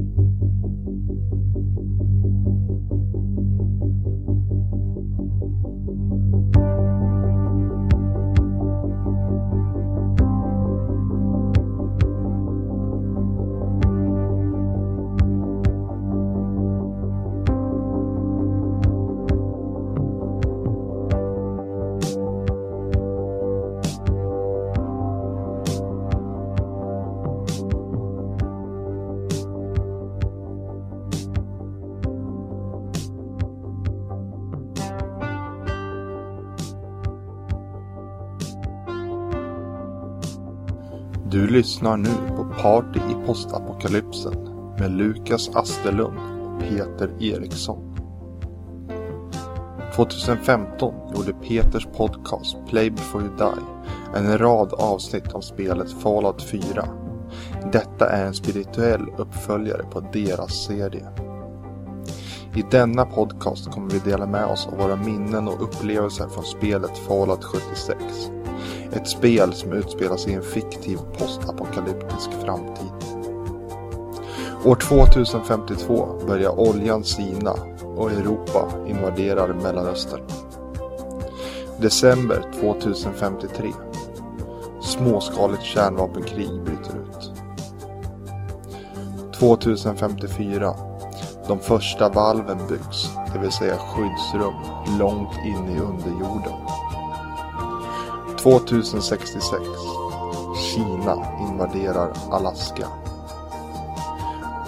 Thank you. Lyssnar nu på Party i postapokalypsen med Lukas Asterlund och Peter Eriksson. 2015 gjorde Peters podcast Play before you die en rad avsnitt om spelet Fallout 4. Detta är en spirituell uppföljare på deras serie. I denna podcast kommer vi dela med oss av våra minnen och upplevelser från spelet Fallout 76. Ett spel som utspelar sig i en fiktiv postapokalyptisk framtid. År 2052 börjar oljan sina och Europa invaderar Mellanöstern. December 2053. Småskaligt kärnvapenkrig bryter ut. 2054. De första valven byggs, det vill säga skyddsrum långt in i underjorden. 2066. Kina invaderar Alaska.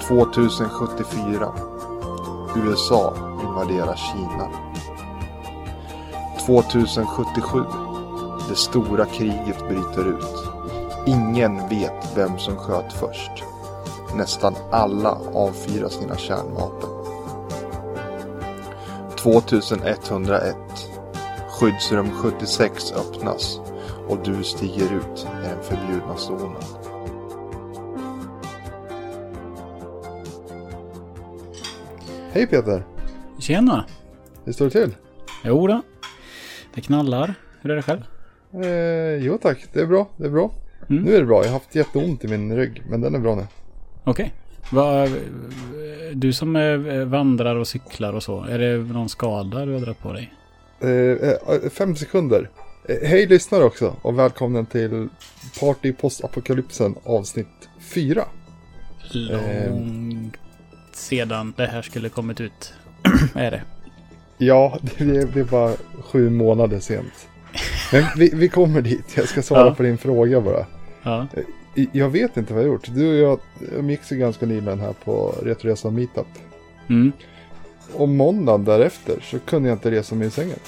2074. USA invaderar Kina. 2077. Det stora kriget bryter ut. Ingen vet vem som sköt först. Nästan alla avfyrar sina kärnvapen. 2101. Skyddsrum 76 öppnas och du stiger ut i den förbjudna zonen. Hej Peter! Tjena! Hur står det till? Jo då. Det knallar. Hur är det själv? Eh, jo tack, det är bra, det är bra. Mm. Nu är det bra, jag har haft jätteont i min rygg, men den är bra nu. Okej. Vad- Du som eh, vandrar och cyklar och så. Är det någon skada du har dragit på dig? Eh, eh, fem sekunder. Eh, hej lyssnare också och välkommen till Party Postapokalypsen avsnitt 4. Långt sedan det här skulle kommit ut. är det. Ja, det är, är bara sju månader sent. Men vi, vi kommer dit, jag ska svara Ja. på din fråga bara. Ja. I- Jag vet inte vad jag gjort. Du och jag umgicks ju ganska nyligen här på Retroresa Meetup. Mm. Och måndagen därefter så kunde jag inte resa mig i sängen.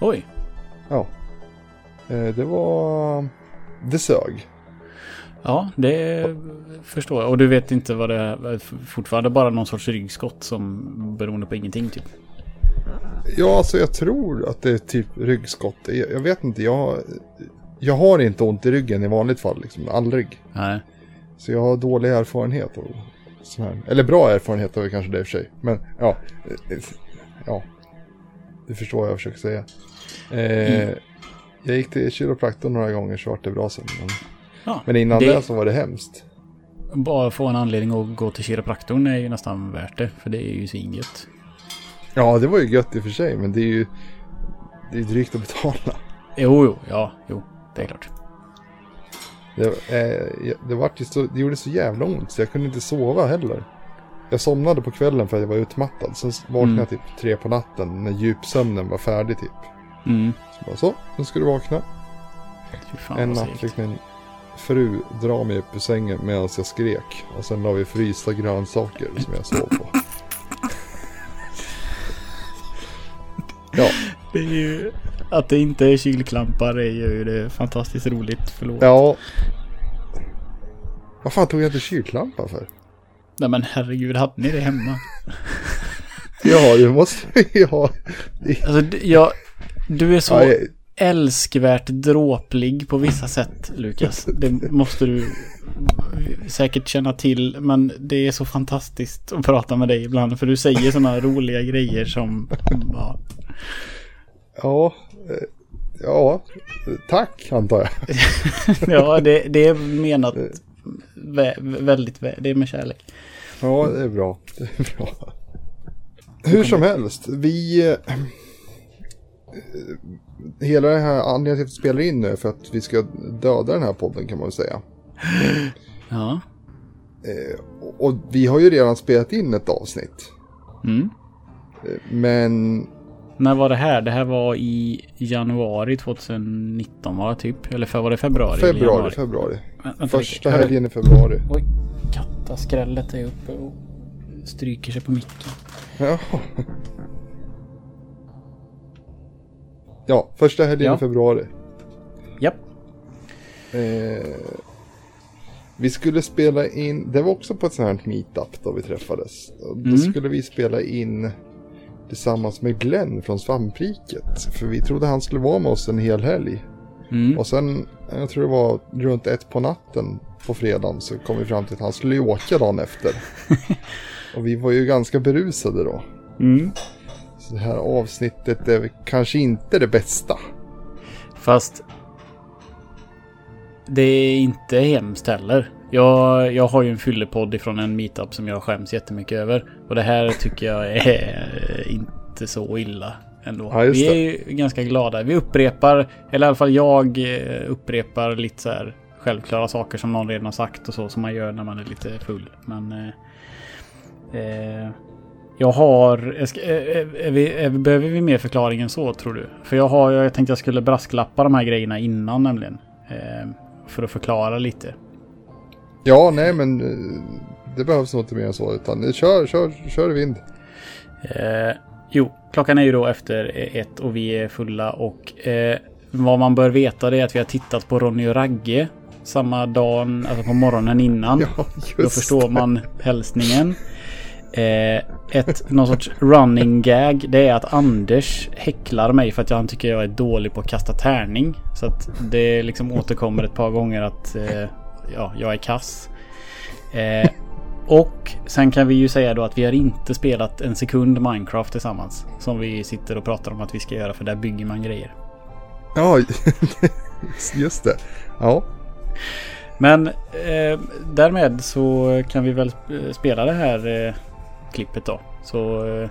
Oj. Ja. Eh, Det var... Det sög. Ja, det förstår jag. Och du vet inte vad det är? Fortfarande bara någon sorts ryggskott som beroende på ingenting typ. Ja, alltså jag tror att det är typ ryggskott. Jag, jag vet inte, jag, jag har inte ont i ryggen i vanligt fall, liksom. Aldrig. Nej. Så jag har dålig erfarenhet av sån här. Eller bra erfarenhet av det kanske det i och för sig. Men ja. eh, Ja. Du förstår vad jag försöker säga. Eh, Jag gick till kiropraktorn några gånger så vart det bra sen. Men, Ja, men innan det- det så var det hemskt. Bara få en anledning att gå till kiropraktorn är ju nästan värt det. För det är ju svinget. Ja, det var ju gött i och för sig. Men det är ju det är drygt att betala. Jo, jo, ja, jo, det är klart. Det, eh, det, vart ju så, det gjorde så jävla ont så jag kunde inte sova heller. Jag somnade på kvällen för att jag var utmattad. Sen vaknade Mm. jag typ tre på natten när djupsömnen var färdig typ. Mm. Så bara så, nu ska du vakna. En natt fick min fru dra mig upp ur sängen medan jag skrek. Och sen la vi frysta grönsaker som jag sov på. Ja, Det är ju... Att det inte är kylklampar är ju det fantastiskt roligt. Förlåt. ja. Vad fan tog jag inte kylklampa för? Nej men herregud, hade ni det hemma? Ja, det måste vi ha. Alltså, jag... Du är så Ja, jag- älskvärt dråplig på vissa sätt, Lukas. Det måste du säkert känna till. Men det är så fantastiskt att prata med dig ibland. För du säger sådana roliga grejer som... Ja, Ja, eh, ja, tack antar jag. ja det, det är menat vä väldigt... Vä det är med kärlek. Ja, det är bra. Det är bra. Hur som helst, vi... eh, Hela det här anledningen till att vi spelar in nu är för att vi ska döda den här podden kan man väl säga. Ja. Och vi har ju redan spelat in ett avsnitt. Mm. Men När var det här? Det här var i januari 2019 var det typ? Eller för, var det februari? februari, februari. Vä- vänta Första helgen i februari. Oj, kattaskrället är uppe och stryker sig på micken. Ja. Ja, första helgen Ja. i februari. Japp. Eh, vi skulle spela in, det var också på ett sånt här meetup då vi träffades. Och Då Mm. skulle vi spela in tillsammans med Glenn från Svampriket. För vi trodde han skulle vara med oss en hel helg. Mm. Och sen, jag tror det var runt ett på natten på fredagen så kom vi fram till att han skulle åka dagen efter. och vi var ju ganska berusade då. Mm. Så det här avsnittet är kanske inte det bästa. Fast det är inte hemskt heller. Jag, jag har ju en fyllepodd ifrån en meetup som jag skäms jättemycket över. Och det här tycker jag är inte så illa ändå. Ja, vi är ju ganska glada. Vi upprepar, eller i alla fall jag eh, upprepar lite så här självklara saker som någon redan har sagt och så som man gör när man är lite full. Men eh, eh, jag har... Ska, eh, eh, är vi, är, behöver vi mer förklaring än så tror du? För jag har... Jag tänkte jag skulle brasklappa de här grejerna innan nämligen. Eh, för att förklara lite. Ja, nej men eh, det behövs nog inte mer än så. Utan eh, kör, kör, kör i vind. Eh, jo, klockan är ju då efter eh, ett och vi är fulla och eh, vad man bör veta det är att vi har tittat på Ronny och Ragge samma dag, alltså på morgonen innan. Ja, just Då förstår det. man hälsningen. Eh, ett, någon sorts running gag. Det är att Anders häcklar mig för att han tycker jag är dålig på att kasta tärning. Så att det liksom återkommer ett par gånger att eh, ja, jag är kass. Eh, och sen kan vi ju säga då att vi har inte spelat en sekund Minecraft tillsammans. Som vi sitter och pratar om att vi ska göra för där bygger man grejer. Ja, just det. Ja, Men eh, därmed så kan vi väl eh, spela det här eh, klippet då. Så eh,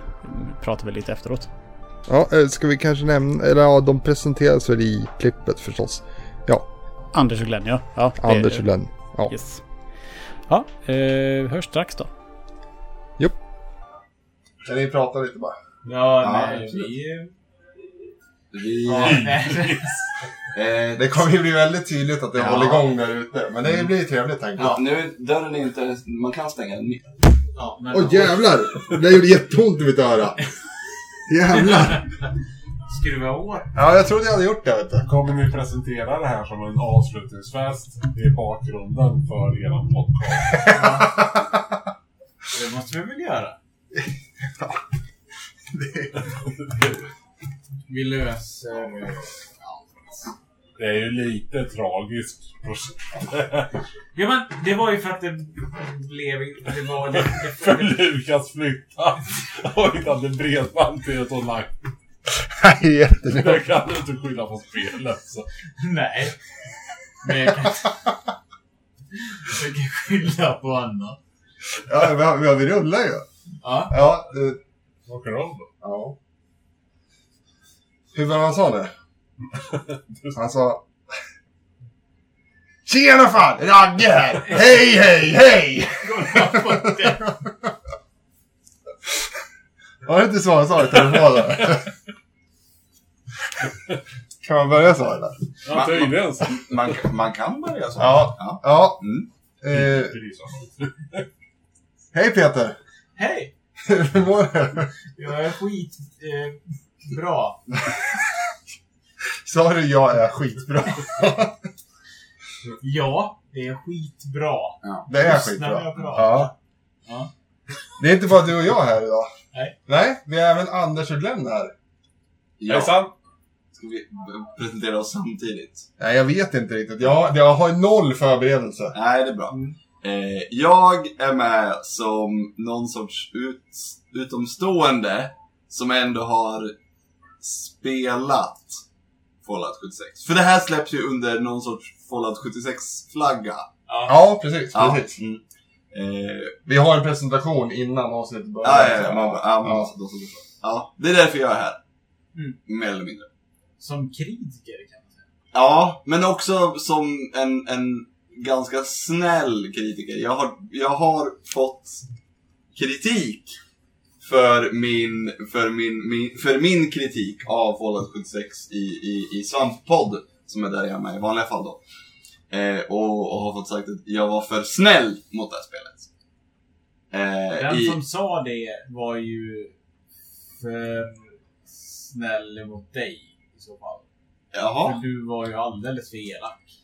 pratar vi lite efteråt. ja eh, ska vi kanske nämna, eller ja, de presenteras väl i klippet förstås. Ja, Anders och Glenn ja. ja det- Anders och Glenn. Ja. Yes. Ja, eh, hörs strax då. Kan ni prata lite bara? Ja, Ja, nej, absolut. vi... Vi, Ja, nej. eh, Det kommer ju bli väldigt tydligt att det Ja. håller igång där ute. Men det blir trevligt tänker jag. ja, nu, dörren är inte... Man kan stänga den. Ja, men... Åh jävlar! Det gjorde jätteont i mitt öra. Jävlar! Skruva åt. Ja, jag trodde jag hade gjort det vet du. Kommer ni presentera det här som en avslutningsfest i bakgrunden för eran podcast? Det måste vi väl göra? Vi löser... Det är ju lite tragiskt Ja men det var ju för att det blev... Det var... Det, för det, Lukas flytta och inte hade bredband till ett online. Nej, jättelugnt. Det kan du inte skylla på spelet. Så. nej. Men jag kan... Jag kan skylla på annat. Ja, vi, har- vi, rullar ju. Ja. Ja, det, Åker om då? ja. Hur var det han sa nu? Han sa... Tjena fan! Ragge här! Hej, hej, hej! Var det inte så han sa i telefonen? Kan man börja så eller? Ja, tydligen så. Man, man kan börja så. Ja. ja. Ja. Mm. Eh, hej Peter! Hej! Hur mår du? Jag är skit... Eh, bra. Sa du jag är skitbra? Ja, det är skitbra. Det är skitbra. när jag pratar. Ja. Ja. Det är inte bara du och jag här idag. Nej. Nej, vi har även Anders och Glenn här. ja. Hejsan! Ska vi presentera oss samtidigt? Nej, jag vet inte riktigt. Jag, jag har noll förberedelse. Nej, det är bra. Mm. Eh, jag är med som någon sorts ut, utomstående som ändå har spelat Fallout 76. För det här släpps ju under någon sorts Fallout 76-flagga. Ja, precis. precis. Mm. Eh, Vi har en presentation innan avsnittet börjar. ja, ja, ja, man ja, Ja. så. ja, det är därför jag är här. Mm. Mer eller mindre. Som kritiker kan man säga. Ja, men också som en, en ganska snäll kritiker. Jag har, jag har fått kritik för min, för min, min, för min kritik av Fallout 76 i, i, i Svamppodd, som är där jag är med i vanliga fall då. Eh, och, och har fått sagt att jag var för snäll mot det här spelet. Eh, Den i, som sa det var ju för snäll mot dig i så fall. Jaha, För du var ju alldeles för elak.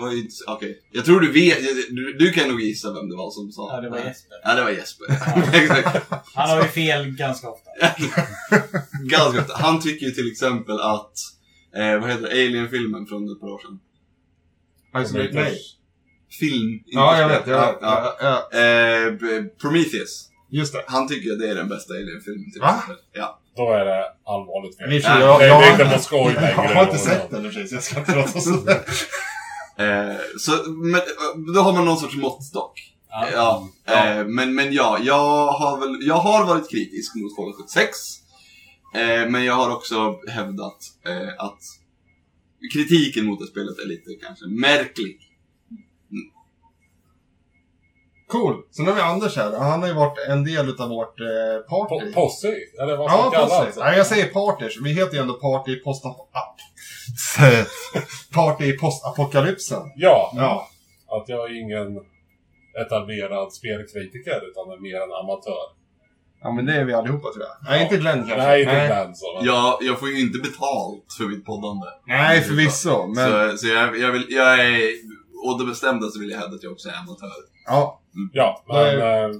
Vad är inte, okej. Jag tror du vet, du, du kan nog gissa vem det var som sa Ja, det var Jesper. Ja, det var Jesper. Exakt. Han har ju fel ganska ofta. Ganska ofta. Han tycker ju till exempel att, eh, vad heter det, Alien-filmen från ett par år sedan. Isolate Nej. Film. inte Ja, jag spel. vet. Jag vet. Ja, Ja, ja. ja. Eh, Prometheus. Just det. Han tycker att det är den bästa Alien-filmen. Till Va? exempel. Ja. Då är det allvarligt fel. Det jag, är inte på skoj längre. jag har inte sett den precis, jag ska inte låta sådär. Eh, så, men, eh, då har man någon sorts måttstock. Ja. Ja, eh, men, men ja, jag har, väl, jag har varit kritisk mot Fallout 76. Eh, men jag har också hävdat eh, att kritiken mot det spelet är lite kanske märklig. Cool. Sen har vi Anders här. Han har ju varit en del utav vårt eh, party. Po- Posse? Eller vad Ja, ska man kalla Posse. alltså? Nej, jag säger parters. Vi heter ju ändå Party post Party postapokalypsen. Ja, Ja. att jag är ingen etablerad spelkritiker utan är mer en amatör. Ja, men det är vi allihopa tror jag. Nej, Ja. inte Glenn kanske. Nej, inte Glenn så. men- Jag, jag får ju inte betalt för mitt poddande. Nej, förvisso. Men, Så, så jag, jag, vill, jag är, och det bestämda så vill jag hävda att jag också är amatör. ja. Ja, men Nej. eh,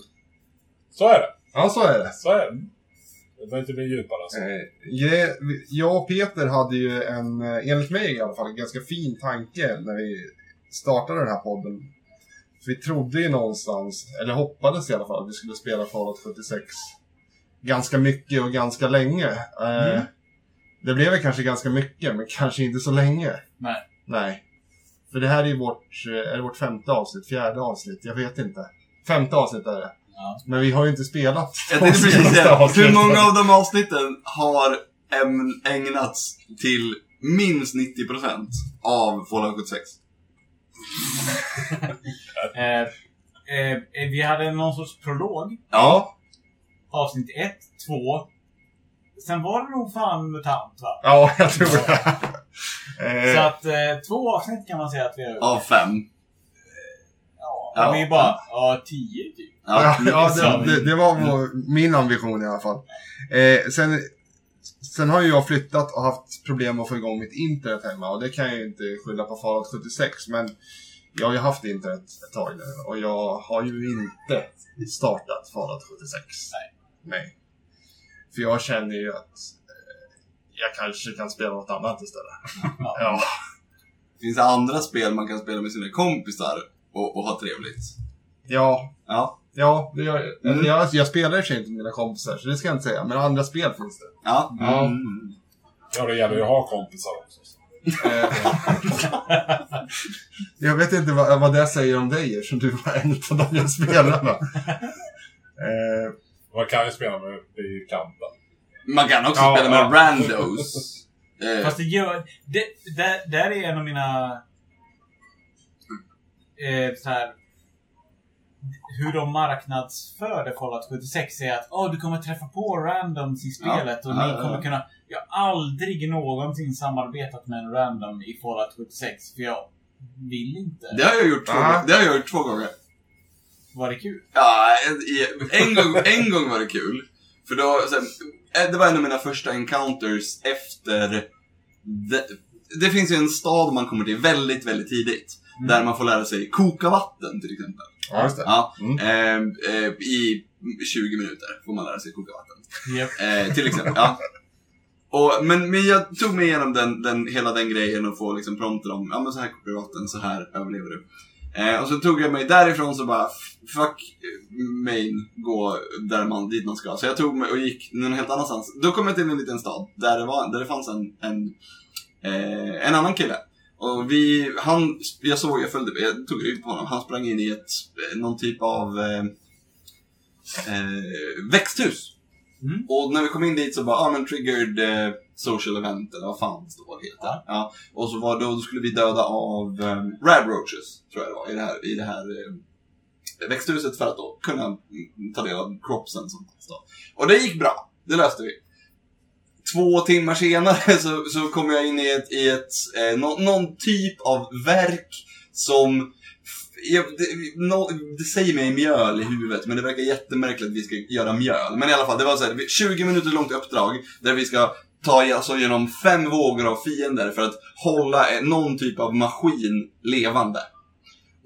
så är det. ja, så är det. Så är det. Det behöver inte bli djupare så. Eh, jag och Peter hade ju en, eh, enligt mig i alla fall, en ganska fin tanke när vi startade den här podden. För vi trodde ju någonstans, eller hoppades i alla fall, att vi skulle spela Fallout 76 ganska mycket och ganska länge. Eh, Mm. Det blev väl kanske ganska mycket, men kanske inte så länge. Nej. Nej. För det här är ju vårt, eh, är det vårt femte avsnitt, fjärde avsnitt, jag vet inte. Femte avsnitt är det. Ja. Men vi har ju inte spelat Jag tänkte precis säga, hur många av de avsnitten har ägnats till minst 90% av Fallout 76? Eh, eh, vi hade någon sorts prolog. Ja, Avsnitt 1, 2. Sen var det nog fan MUTANT va? ja, jag tror det. Så Eh, att eh, två avsnitt kan man säga att vi har gjort. Av fem. Ja, vi är bara, ja, tio typ. ja, ja det, det, det var vår, min ambition i alla fall. Eh, sen, sen har ju jag flyttat och haft problem att få igång mitt internet hemma och det kan jag ju inte skylla på Fallout 76 men jag har ju haft internet ett tag nu och jag har ju inte startat Fallout 76. Nej. Nej. För jag känner ju att jag kanske kan spela något annat istället. Ja. Ja. Finns det andra spel man kan spela med sina kompisar och, och ha trevligt? Ja, Ja. ja det gör jag. Mm. jag. Jag spelar i och inte med mina kompisar, så det ska jag inte säga. Men andra spel finns det. Ja. Ja. Mm. Ja, det gäller ju att ha kompisar också. Eh, jag vet inte vad, vad det säger om dig eftersom du var en av de jag spelade med. Eh, Man kan ju spela med i kampen. Man kan också Ja, spela med ja. randos. Eh, Fast det gör... Det, där, där är en av mina... Eh, så här, hur de marknadsför det Fallout 76 är att oh, du kommer träffa på randoms i spelet och Ja, ni ja, ja. kommer kunna... Jag har aldrig någonsin samarbetat med en random i Fallout 76 för jag vill inte. det har jag gjort två, Ah. det har jag gjort två gånger. Var det kul? Ja, en, en, gång, en gång var det kul. För då, så här, det var en av mina första encounters efter... Det, det finns ju en stad man kommer till väldigt, väldigt tidigt. Mm. Där man får lära sig koka vatten till exempel. ja, just det. Ja, Mm. ehm, eh, I 20 minuter får man lära sig koka vatten. Japp. Eh, till exempel, ja. Och, men, men jag tog mig igenom den, den, hela den grejen och få liksom prompter om, ja men så här kokar du vatten, så här överlever du. Eh, och så tog jag mig därifrån så bara, fuck main, gå där man, dit man ska. Så jag tog mig och gick någon helt annanstans. Då kom jag till en liten stad där det, var, där det fanns en, en, eh, en annan kille. Och vi, han, jag såg, jag följde, jag tog ut på honom. Han sprang in i ett, eh, någon typ av eh, eh, växthus. Mm. Och när vi kom in dit så bara, ah men triggered eh, social event eller vad fan det står det heter. Ja. Och så var då, då skulle vi döda av um, rad roaches, tror jag det var, i det här, i det här um, växthuset för att då kunna ta del av cropsen som fanns då. Och det gick bra, det löste vi. Två timmar senare så, så kom jag in i ett, i ett eh, nå- någon typ av verk som jag, det, no, det säger mig mjöl i huvudet, men det verkar jättemärkligt att vi ska göra mjöl. Men i alla fall, det var så här, 20 minuter långt uppdrag där vi ska ta alltså, genom fem vågor av fiender för att hålla eh, någon typ av maskin levande.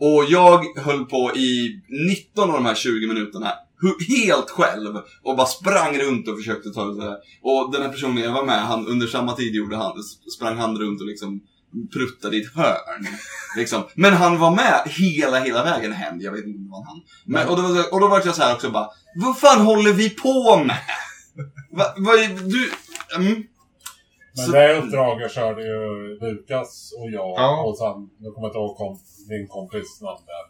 Och jag höll på i 19 av de här 20 minuterna helt själv och bara sprang runt och försökte ta det. Och den här personen jag var med, han, under samma tid gjorde han, sprang han runt och liksom pruttade i ett hörn. Liksom. Men han var med hela, hela vägen hem. Jag vet inte om det var han. Men, och, då, var- och då var jag så här också bara, vad fan håller vi på med? Va, va, du, mm. Men Så- det uppdraget körde ju Lukas och jag Ja. och sen, nu kommer jag inte ihåg kom, min kompis namn där.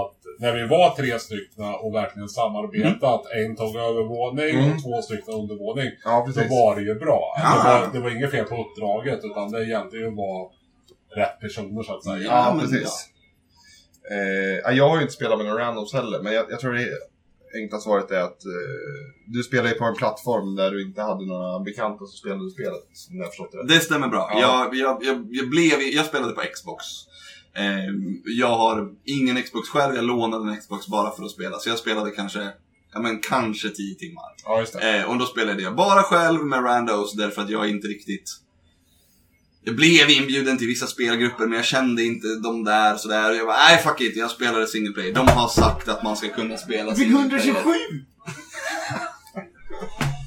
Att när vi var tre stycken och verkligen samarbetat, en tog övervåning Mm. och två stycken undervåning, Ja, så var det ju bra. Ja. Det, var, det var inget fel på uppdraget, utan det gällde ju att vara rätt personer så att säga. Ja, precis. Eh, ja, jag har ju inte spelat med några randoms heller, men jag, jag tror det enkla svaret är att eh, du spelar ju på en plattform där du inte hade några bekanta som spelade spelet, som jag förstått det. Det stämmer bra. Ja. Jag, jag, jag, jag, blev, jag spelade på Xbox. Ehm, jag har ingen Xbox själv, jag lånade en Xbox bara för att spela. Så jag spelade kanske, ja men kanske 10 timmar. Ja. Eh, och då spelade jag bara själv med randos därför att jag inte riktigt... Jag blev inbjuden till vissa spelgrupper men jag kände inte de där sådär. Jag bara, nej fuck it, jag spelade single player. De har sagt att man ska kunna spela single player.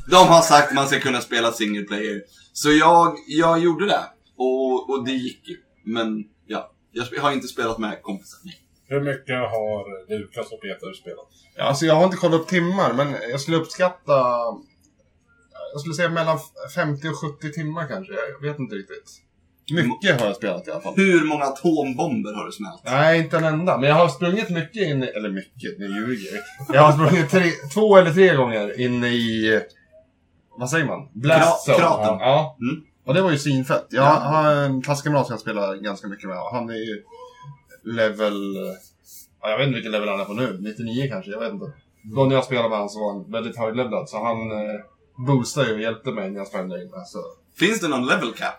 De har sagt att man ska kunna spela single player. Så jag, jag gjorde det. Och, och det gick ju. Men ja, jag har inte spelat med kompisar. Hur mycket har Lukas och Peter spelat? Ja, alltså jag har inte kollat upp timmar, men jag skulle uppskatta... Jag skulle säga mellan 50 och 70 timmar kanske. Jag vet inte riktigt. Mycket har jag spelat i alla fall. Hur många atombomber har du smält? Nej, inte en enda. Men jag har sprungit mycket in i... Eller mycket, nu ljuger jag. Jag har sprungit tre, två eller tre gånger in i... Vad säger man? Blast Kra- zone. kraten. Ja. Mm. Och det var ju svinfett. Jag Ja. har en klasskamrat som jag spelar ganska mycket med. Han är ju level... Ja, jag vet inte vilken level han är på nu. 99 kanske, jag vet inte. Då när jag spelade med honom så var han väldigt höglevlad. Så han eh, boostade ju och hjälpte mig när jag där inne. Så. Finns det någon level cap?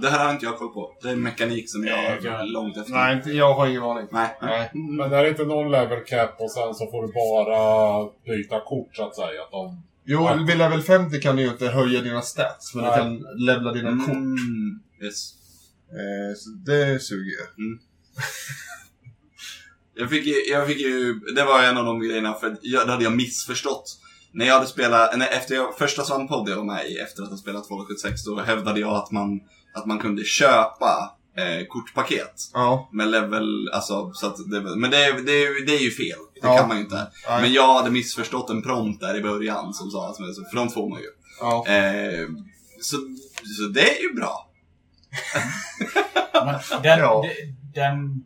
Det här har inte jag koll på. Det är en mekanik som jag Nej, är långt efter. Nej, inte, jag har ingen aning. Nej. Nej. Mm. Men är det inte någon level cap och sen så får du bara byta kort så att säga? Att de... Jo, vid level 50 kan du ju inte höja dina stats, men Nej. du kan levla dina kort. Mm. Yes. Eh, så det suger ju. Jag fick, ju, jag fick ju, det var en av de grejerna, för jag, det hade jag missförstått. När jag hade spelat, när, efter jag, första Svamppodd jag var med i, efter att ha spelat 276, då hävdade jag att man, att man kunde köpa eh, kortpaket. Ja. Med level, alltså, så att det, men det, är- det, det är ju fel. Det Ja. kan man ju inte. Nej. Men jag hade missförstått en prompt där i början som sa att, för de får man ju. Ja. Eh, så, så det är ju bra. Den, Ja. de- den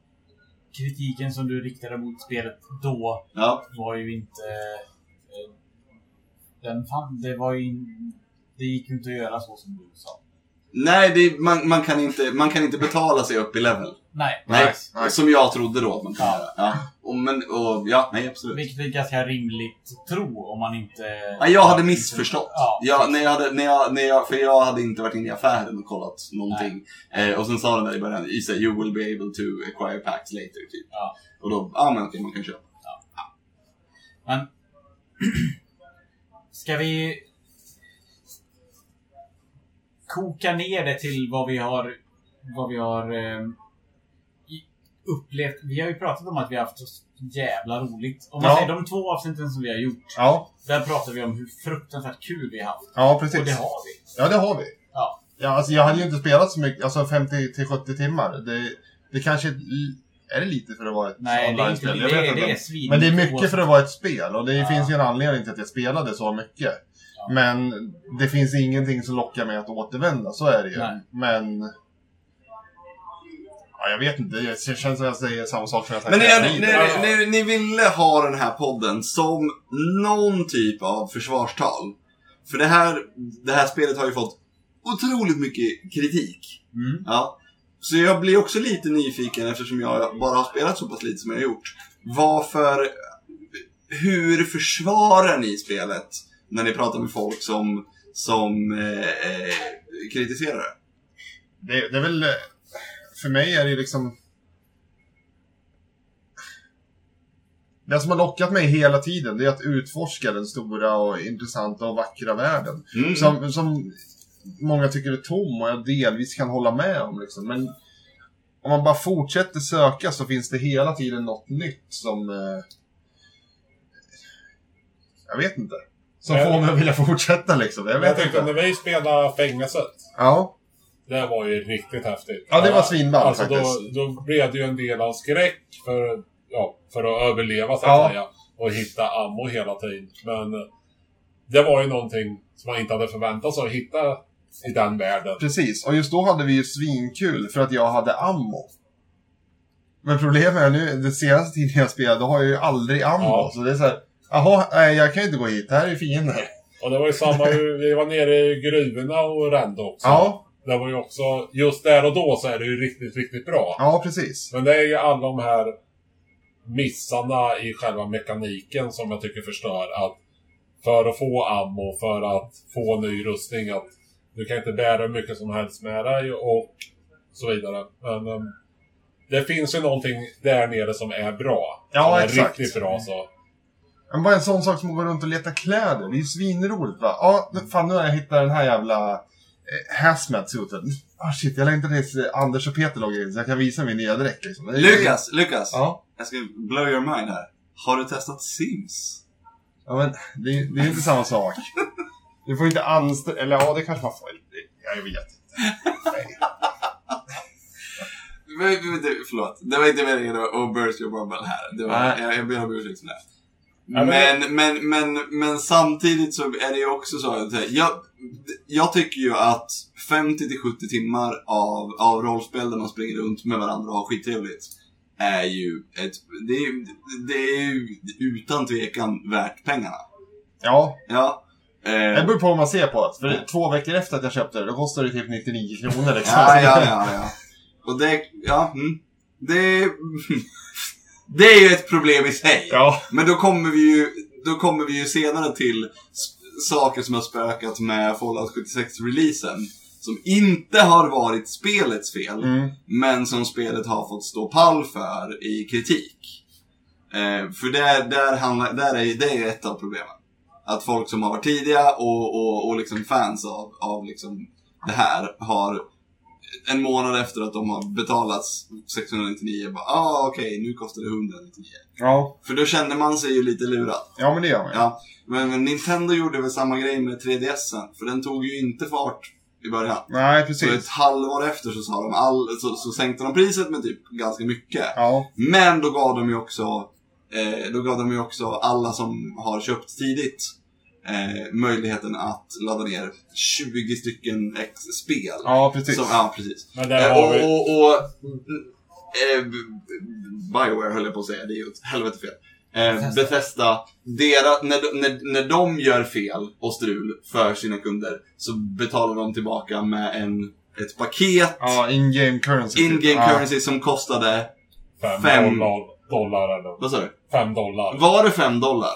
kritiken som du riktade mot spelet då Ja. var ju inte... eh, Den fan, det var ju... Det gick ju inte att göra så som du sa. Nej, det, man, man, kan inte, man kan inte betala sig upp i level. Nej, Nej, nej. som jag trodde då att man kunde Ja. göra. Ja. Och, men, och, ja, nej absolut. Vilket är ganska rimligt tro om man inte... Nej, jag hade missförstått. Ja, jag, när jag hade, när jag, när jag, för jag hade inte varit inne i affären och kollat någonting. Eh, och sen sa den där i början, you, will be able to acquire packs later, typ. Ja. Och då, ja men okej, man kan köpa. Men... Ska vi... Koka ner det till vad vi har... Vad vi har... Eh, upplevt. Vi har ju pratat om att vi har haft så jävla roligt. Om man Ja. säger de två avsnitten som vi har gjort. Ja. Där pratar vi om hur fruktansvärt kul vi har haft. Ja, precis. Och det har vi. Ja, det har vi. Ja. Ja, alltså jag hade ju inte spelat så mycket, alltså 50 till 70 timmar. Det, det kanske är- det lite för att vara ett Nej, det är inte online-spel? det. Jag Det vet är, det är inte. Men det är mycket för att vara ett spel och det Ja. finns ju en anledning till att jag spelade så mycket. Men det finns ingenting som lockar mig att återvända, så är det ju. Nej. Men Ja, jag vet inte. Det känns som jag säger samma sak som jag sagt Men ni, ni, ni, ni ville ha den här podden som någon typ av försvarstal. För det här, det här spelet har ju fått otroligt mycket kritik. Mm. Ja. Så jag blir också lite nyfiken eftersom jag bara har spelat så pass lite som jag har gjort. Varför, hur försvarar ni spelet när ni pratar med folk som, som eh, eh, kritiserar det? Det, det är väl... eh, För mig är det liksom... Det som har lockat mig hela tiden, det är att utforska den stora och intressanta och vackra världen. Mm. Som, som många tycker är tom och jag delvis kan hålla med om. Liksom. Men om man bara fortsätter söka så finns det hela tiden något nytt som... Eh, jag vet inte. Som Ja. får mig att vilja fortsätta liksom. Jag Jag vet tyckte inte. när vi spelade fängelset. Ja. Det var ju riktigt häftigt. Ja, det var svinball alltså, faktiskt. Då, då blev det ju en del av skräck för, ja, för att överleva så att Ja. säga. Och hitta ammo hela tiden. Men eh, det var ju någonting som man inte hade förväntat sig att hitta i den världen. Precis, och just då hade vi ju svinkul för att jag hade ammo. Men problemet är nu, den senaste tiden jag spelade, då har jag ju aldrig ammo. Ja. Så det är så här, jaha, nej, jag kan ju inte gå hit, här är fiender. Och det var ju samma, vi var nere i gruvorna och rände också. Ja, Det var ju också, just där och då så är det ju riktigt, riktigt bra. ja precis. Men det är ju alla de här missarna i själva mekaniken som jag tycker förstör. Att för att få ammo, för att få ny rustning, att du kan inte bära hur mycket som helst med dig och så vidare. Men ehm, det finns ju någonting där nere som är bra. Ja, som är exakt. riktigt bra så. Men bara en sån sak som att gå runt och leta kläder, det är ju svinroligt va? Ja, fan nu har jag hittat den här jävla eh, hazmat-suiten. Ah shit, jag längtar tills eh, Anders och Peter loggar in så jag kan visa min nya dräkt liksom. Lukas, Lukas. Ja. Jag ska blow your mind här. Har du testat Sims? Ja men, det, är- det är inte samma sak. Du får inte anställa, eller ja det kanske man får. Ja, jag vet inte. Nej. Men, men, förlåt, det var inte meningen att burst your bubble här. Det var, jag, jag ber om ursäkt för det. Ja, Men, men- men, men, samtidigt så är det ju också så att jag, jag tycker ju att 50-70 timmar av, av rollspel där man springer runt med varandra och har skittrevligt är ju ett, det är, det är ju utan tvekan värt pengarna. Ja, Ja. Eh, det beror på vad man ser på det. För två veckor efter att jag köpte det, då kostade det typ 99 kronor liksom. Ja, ja, ja, ja. Och det, ja, mm. det, det är ju ett problem i sig. Ja. Men då kommer vi ju, då kommer vi ju senare till saker som har spökat med Fallout 76-releasen. Som inte har varit spelets fel, Mm. men som spelet har fått stå pall för i kritik. Eh, för där, där, handlar, där är det är ett av problemen. Att folk som har varit tidiga och, och, och liksom fans av, av liksom det här har en månad efter att de har betalats 699 bara ah okej nu kostar det 199. Ja. För då känner man sig ju lite lurad. ja, men det gör man ju. Ja, men, men Nintendo gjorde väl samma grej med 3DSen. För den tog ju inte fart i början. Nej, Så precis. ett halvår efter så, sa de all, så, så sänkte de priset med typ ganska mycket. Ja. Men då gav de ju också, eh, då gav de ju också alla som har köpt tidigt eh, möjligheten att ladda ner 20 stycken ex spel. Ja, precis. Som, ja, precis. Men där Eh, har och, vi... och, och eh, Bioware höll jag på att säga, det är ju ett helvete fel. Eh, Bethesda. Bethesda, dera, när, när, när de gör fel och strul för sina kunder så betalar de tillbaka med en, ett paket, Ja, in-game currency. in-game ja. currency som kostade, Fem, fem- dollar, eller... vad sa du? Fem dollar. Var det 5 dollar?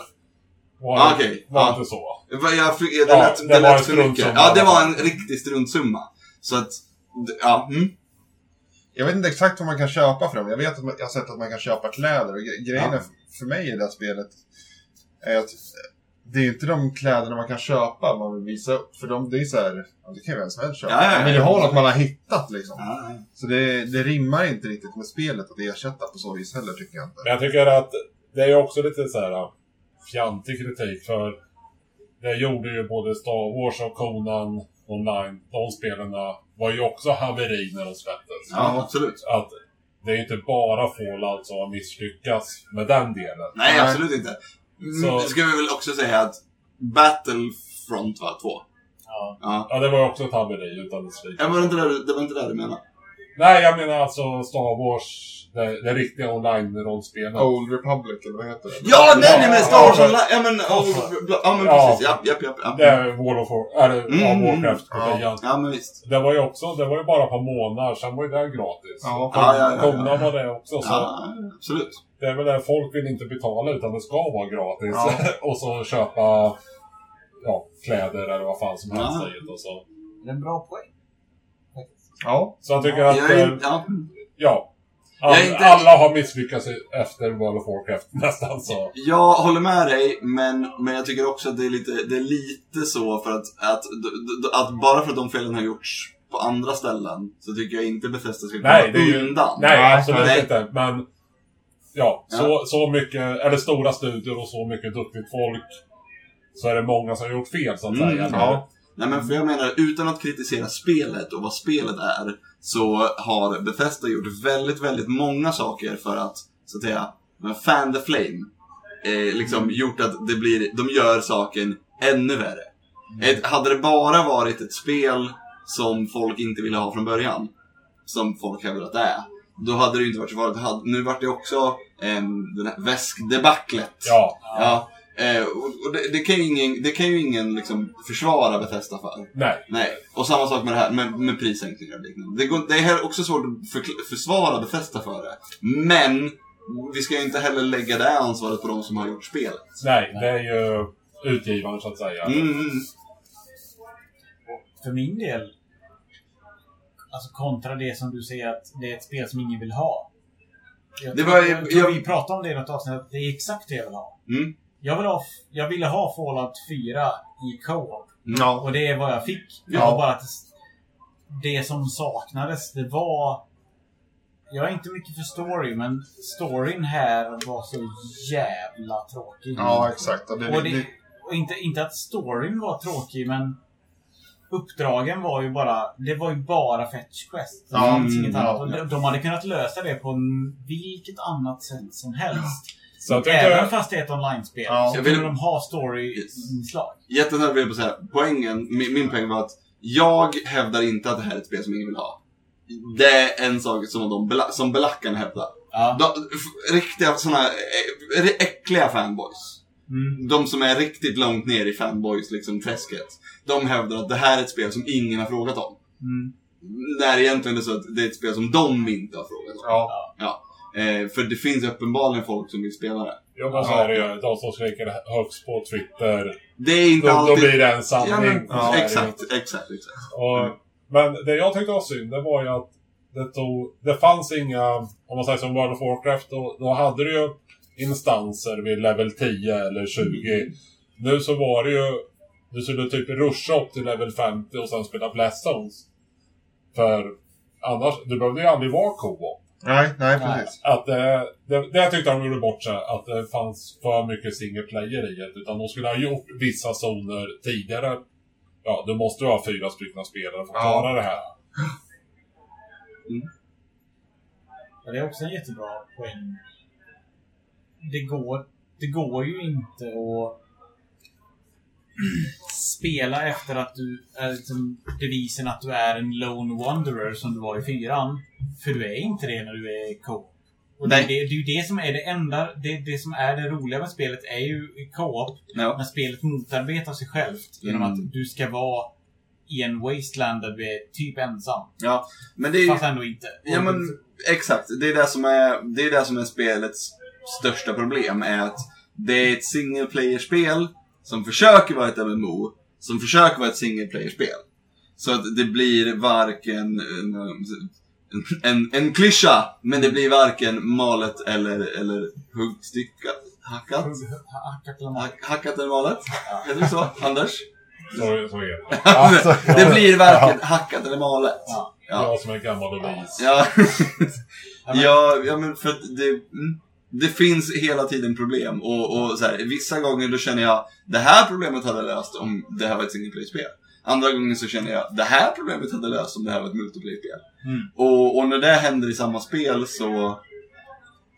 Var, Ah, okej. var Ja. inte så? Jag, fick- det Ja, lät, det lät för mycket. Ja, det var en riktig struntsumma. Så att, ja, mm. Jag vet inte exakt vad man kan köpa för dem. Jag vet att man, jag har sett att man kan köpa kläder. Och gre- grejen Ja. är, för mig i det här spelet är att det är inte de kläderna man kan köpa man vill visa upp. För de, det är så här, ja, det kan ju vem som helst köpa. Ja, ja, ja. Man vill ju ha något man har hittat liksom. Ja, ja. Så det, det rimmar inte riktigt med spelet att ersätta på så vis heller tycker jag inte. Men jag tycker att det är ju också lite så här fjantig kritik för det gjorde ju både Star Wars och Conan online. De spelen var ju också haveri när de släpptes. ja, absolut. Att det är inte bara Fallout som har misslyckats med den delen. Nej, absolut inte. Mm, Så- ska vi väl också säga att Battlefront var två. Ja. Ja. Ja, det var också ett haveri utan dess like. Ja, var det, inte där, det var inte där du menade? Nej, jag menar alltså Star Wars, det, det riktiga online-rollspelet. Old Republic, eller vad heter det? Ja, nej, nej, men Star Wars Ja, Online. Ja, men, oh, ja, men Ja. precis. Japp, japp, japp. japp. Det är World of War, eller Mm, ja, Warcraft ja. Ja, men visst. Det var ju också, det var ju bara ett par månader, sen var ju det gratis. Ja. Ja, ja, ja, var det också, så Ja, absolut. det är väl det, folk vill inte betala utan det ska vara gratis. Ja. och så köpa ja, kläder eller vad fan som helst Ja. och så. Det är en bra poäng. Ja. Så jag tycker att, Jag är, eh, ja. ja. All, inte- Alla har misslyckats efter World of Warcraft nästan så. Jag håller med dig, men, men jag tycker också att det är lite, det är lite så för att, att, att bara för att de felen har gjorts på andra ställen så tycker jag inte Bethesda ska komma Nej, det är ju, undan. nej, Nej, absolut nej. inte. Men ja, Ja. Så, så mycket, eller stora studier och så mycket duktigt folk. Så är det många som har gjort fel så att Mm, säga. ja. Nej men för jag menar, utan att kritisera spelet och vad spelet är, så har Bethesda gjort väldigt, väldigt många saker för att, så att säga, fan the flame. Eh, liksom gjort att det blir, de gör saken ännu värre. Ett, hade det bara varit ett spel som folk inte ville ha från början, som folk hävdar att det är, då hade det ju inte varit så farligt. Nu vart det också den här väskdebaclet. Ja, Ja, eh, och och det, det kan ju ingen, det kan ju ingen liksom försvara Bethesda för. nej. Nej, och samma sak med det här med, med prissänkningar och liknande. Det, går, det är här också svårt att förkl- försvara Bethesda för det. Men vi ska ju inte heller lägga det ansvaret på de som har gjort spelet. Nej, det är ju utgivaren så att säga. Mm. För min del, alltså kontra det som du säger att det är ett spel som ingen vill ha. Jag, Det var- jag, tror jag- vi pratade om det i något avsnitt, att det är exakt det jag vill ha. Mm. Jag, vill ha jag ville ha Fallout 4 i co-op. Ja. Och det är vad jag fick. Det Ja. var bara att det, som saknades, det var... Jag är inte mycket för story, men storyn här var så jävla tråkig. Ja, exakt. Ja, Det, Och, det, och inte, inte att storyn var tråkig, men uppdragen var ju bara... Det var ju bara fetch quest. Ja, mm, ja. Och de- De hade kunnat lösa det på vilket annat sätt som helst. Så jag Även tycker, fast det är ett online-spel Ja. så Jag vill- de ha story-inslag. Jättesnabbt vill jag bara säga, poängen, min, min poäng var att jag hävdar inte att det här är ett spel som ingen vill ha. Det är en sak som, de, bela- som belackarna hävdar. Ja. De, riktiga såna äh, äckliga fanboys. Mm. De som är riktigt långt ner i fanboys liksom träsket. De hävdar att det här är ett spel som ingen har frågat om. Mm. När egentligen är det så att det är ett spel som de inte har frågat om. ja. Eh, för det finns uppenbarligen folk som vill spela det. ja men så är det ju. De som skriker högst på Twitter, Det är inte då, då alltid... blir det en sanning. ja, men, ju. exakt, exakt, exakt. Och, men det jag tyckte var synd, det var ju att det, tog, det fanns inga, om man säger som World of Warcraft, då, då hade du ju instanser vid level 10 eller 20. Nu så var det ju, du skulle typ ruscha upp till level 50 och sen spela Blast Zones. För annars, du behövde ju aldrig vara co-op. Nej, nej, precis. Att det, det, det tyckte de gjorde bort sig, att det fanns för mycket single player i det. Utan de skulle ha gjort vissa zoner tidigare. Ja, du måste ju ha fyra stycken spelare för att Ja. klara det här. Ja, det är också en jättebra poäng. Det går, det går ju inte att spela efter att du är liksom devisen att du är en lone wanderer som du var i fyran. För du är inte det när du är co och det, det, det är ju det som är det enda, det, det som är det roliga med spelet är ju co-op. Ja. När spelet motarbetar sig självt genom Mm. att du ska vara i en wasteland där du är typ ensam. ja. Men det är. Fast ändå inte. Ja men exakt, det är det som är, det är, det som är spelets största problem. är att det är ett single player-spel som försöker vara ett MMO, som försöker vara ett single player-spel. Så att det blir varken en, en, en klyscha, men det blir varken malet eller, eller huggstyckat. Hackat? Hackat eller malet? Heter det så, Anders? Så, så är det. Det blir varken hackat eller malet. Ja. Ja. Jag som är gammal och vis. Ja. Ja, men- ja, ja, men för att det, mm, det finns hela tiden problem. Och, och så här, vissa gånger då känner jag det här problemet hade jag löst om det här var ett single player-spel. Andra gånger så känner jag det här problemet hade jag löst om det här var ett multiplayer-spel. Mm. Och, och när det händer i samma spel så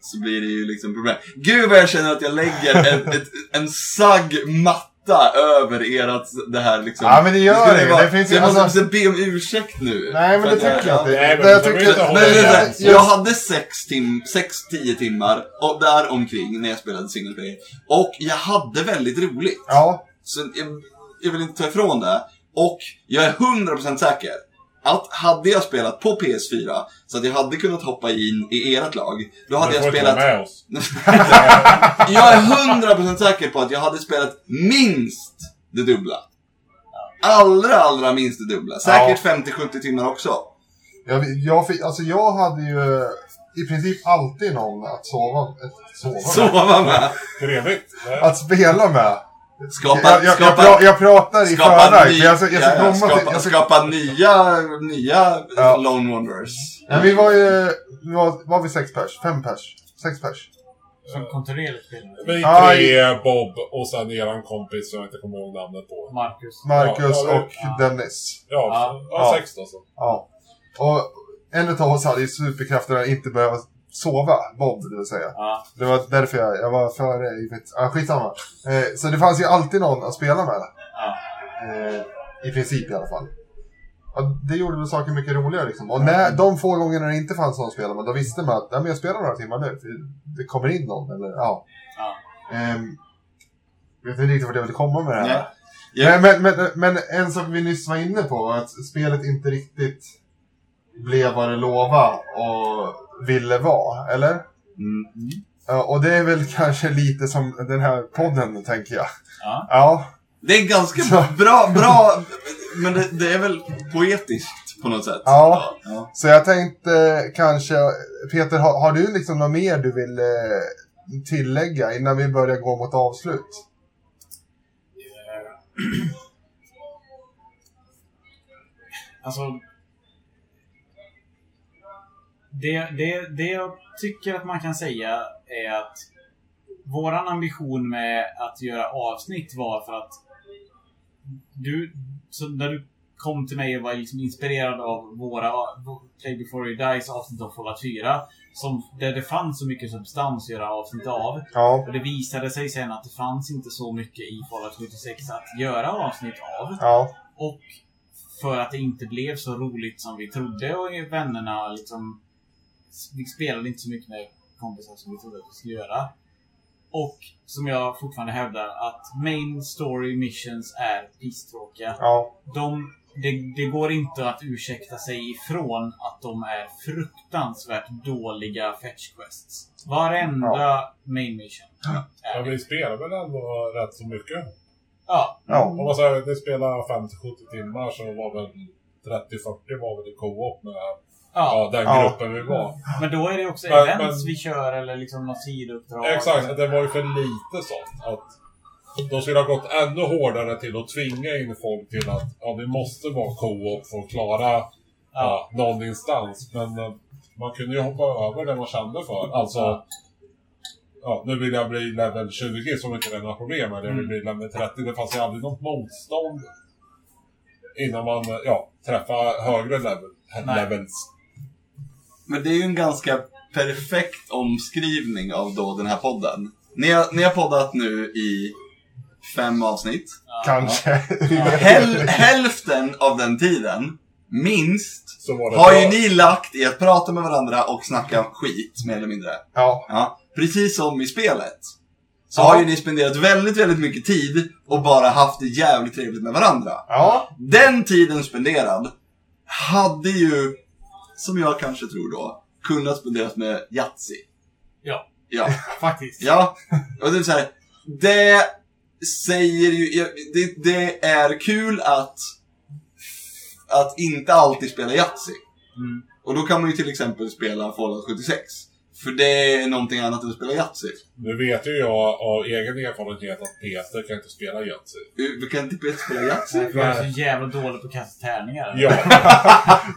så blir det ju liksom problem. Gud vad jag känner att jag lägger en, ett, en sagg matta över ert det här liksom. Ja, men det gör skulle det. vara- Det finns ju- jag måste, alltså- be om ursäkt nu. Nej, men det tycker jag inte. Nej, men Det jag tycker... Nej, Jag hade 6 tim 6-10 timmar och där omkring när jag spelade single player. Och jag hade väldigt roligt. Ja, Så jag, jag vill inte ta ifrån det. Och jag är 100% säker att hade jag spelat på PS4 så att jag hade kunnat hoppa in i ert lag. Då hade Du jag spelat... med oss. Jag är 100% säker på att jag hade spelat minst det dubbla. Allra, allra minst det dubbla. Säkert 50-70 timmar också. jag, jag, fick, alltså jag hade ju i princip alltid någon att sova, sova med. Sova med. Trevligt. Att spela med. Skapa, jag, jag, jag, skapa, pra, jag pratar i skapa, förväg. Jag ska, jag ska ja, ja, komma skapa, till... Jag ska, skapa nya, nya Ja. Lone Wanderers. men vi var ju... Vi var, var vi sex pers? Fem pers? Sex pers? Som kontinuerligt spelar. Vi tre, Bob och sen eran kompis som jag inte kommer ihåg namnet på. Marcus. Marcus Ja, ja, och ja. Dennis. Ja, Ja. ja. Ja. sex då så. Ja. Och en av oss hade ju superkraften att inte behöva sova. Bob, det vill säga. Ja. Det var därför jag, jag var före i mitt... Ah, skitsamma. Eh, så det fanns ju alltid någon att spela med. Ja. Eh, I princip i alla fall. Och det gjorde väl saker mycket roligare liksom. Och när, de få gångerna det inte fanns någon att spela med, då visste man att ja, men jag spelar några timmar nu. Det kommer in någon. Eller, ja. Ja. Ehm, jag vet inte riktigt vart jag vill komma med det här. Ja. Men, men, men, men en sak vi nyss var inne på att spelet inte riktigt blev vad det lovade och ville vara, eller? Mm. Ja, och det är väl kanske lite som den här podden, tänker jag. Ja. Ja, Det är ganska Så. bra, bra men det, det är väl poetiskt på något sätt. Ja. ja. så jag tänkte kanske, Peter, har, har du liksom något mer du vill eh, tillägga innan vi börjar gå mot avslut? Alltså... Det, det, det jag tycker att man kan säga är att våran ambition med att göra avsnitt var för att du, så när du kom till mig och var liksom inspirerad av våra Play before you dies avsnitt av Fallout 4. Som, där det fanns så mycket substans att göra avsnitt av. Ja, Och det visade sig sen att det fanns inte så mycket i Fallout 76 att göra avsnitt av. ja, Och för att det inte blev så roligt som vi trodde och vännerna liksom... Vi spelade inte så mycket med kompisar som vi trodde att vi skulle göra. Och som jag fortfarande hävdar att main story missions är pisstråkiga. ja, De, det, det går inte att ursäkta sig ifrån att de är fruktansvärt dåliga fetch quests. Varenda main mission. är Men vi spelar väl ändå rätt så mycket. Ja, ja. Om man säger att vi spelar 50-70 timmar så var väl 30-40 var väl i co-op med ja. ja, den Ja. gruppen vi var. Men då är det också Men- events men- vi kör eller liksom något sidouppdrag. Exakt, det var ju för lite sånt. Att de skulle ha gått ännu hårdare till att tvinga in folk till att ja, vi måste vara co-op för att klara ja. någon instans. Men eh, man kunde ju hoppa över det man kände för. Alltså, Ja. ja, nu vill jag bli level 20 som inte är några problem. Eller jag vill bli level 30. Det fanns ju aldrig något motstånd innan man eh, ja, träffar högre level, Nej. levels. Men det är ju en ganska perfekt omskrivning av då den här podden. Ni har, ni har poddat nu i fem avsnitt. Kanske. Häl, hälften av den tiden, minst, har bra. ju ni lagt i att prata med varandra och snacka skit, mer eller mindre. Ja, Ja, precis som i spelet. Så Ja. har ju ni spenderat väldigt, väldigt mycket tid och bara haft det jävligt trevligt med varandra. ja, Den tiden spenderad hade ju, som jag kanske tror då, kunnat spenderas med Yatzy. Ja, Ja. faktiskt. Ja, och det är så här, det säger ju, det, det är kul att, att inte alltid spela Yatzy. Mm. Och då kan man ju till exempel spela Fallout 76. För det är någonting annat än att spela Yatzy. Nu vet ju jag av egen erfarenhet att Peter kan inte spela Yatzy. Du kan inte bättre spela Yatzy? Jag är så jävla dålig på att kasta tärningar. Ja,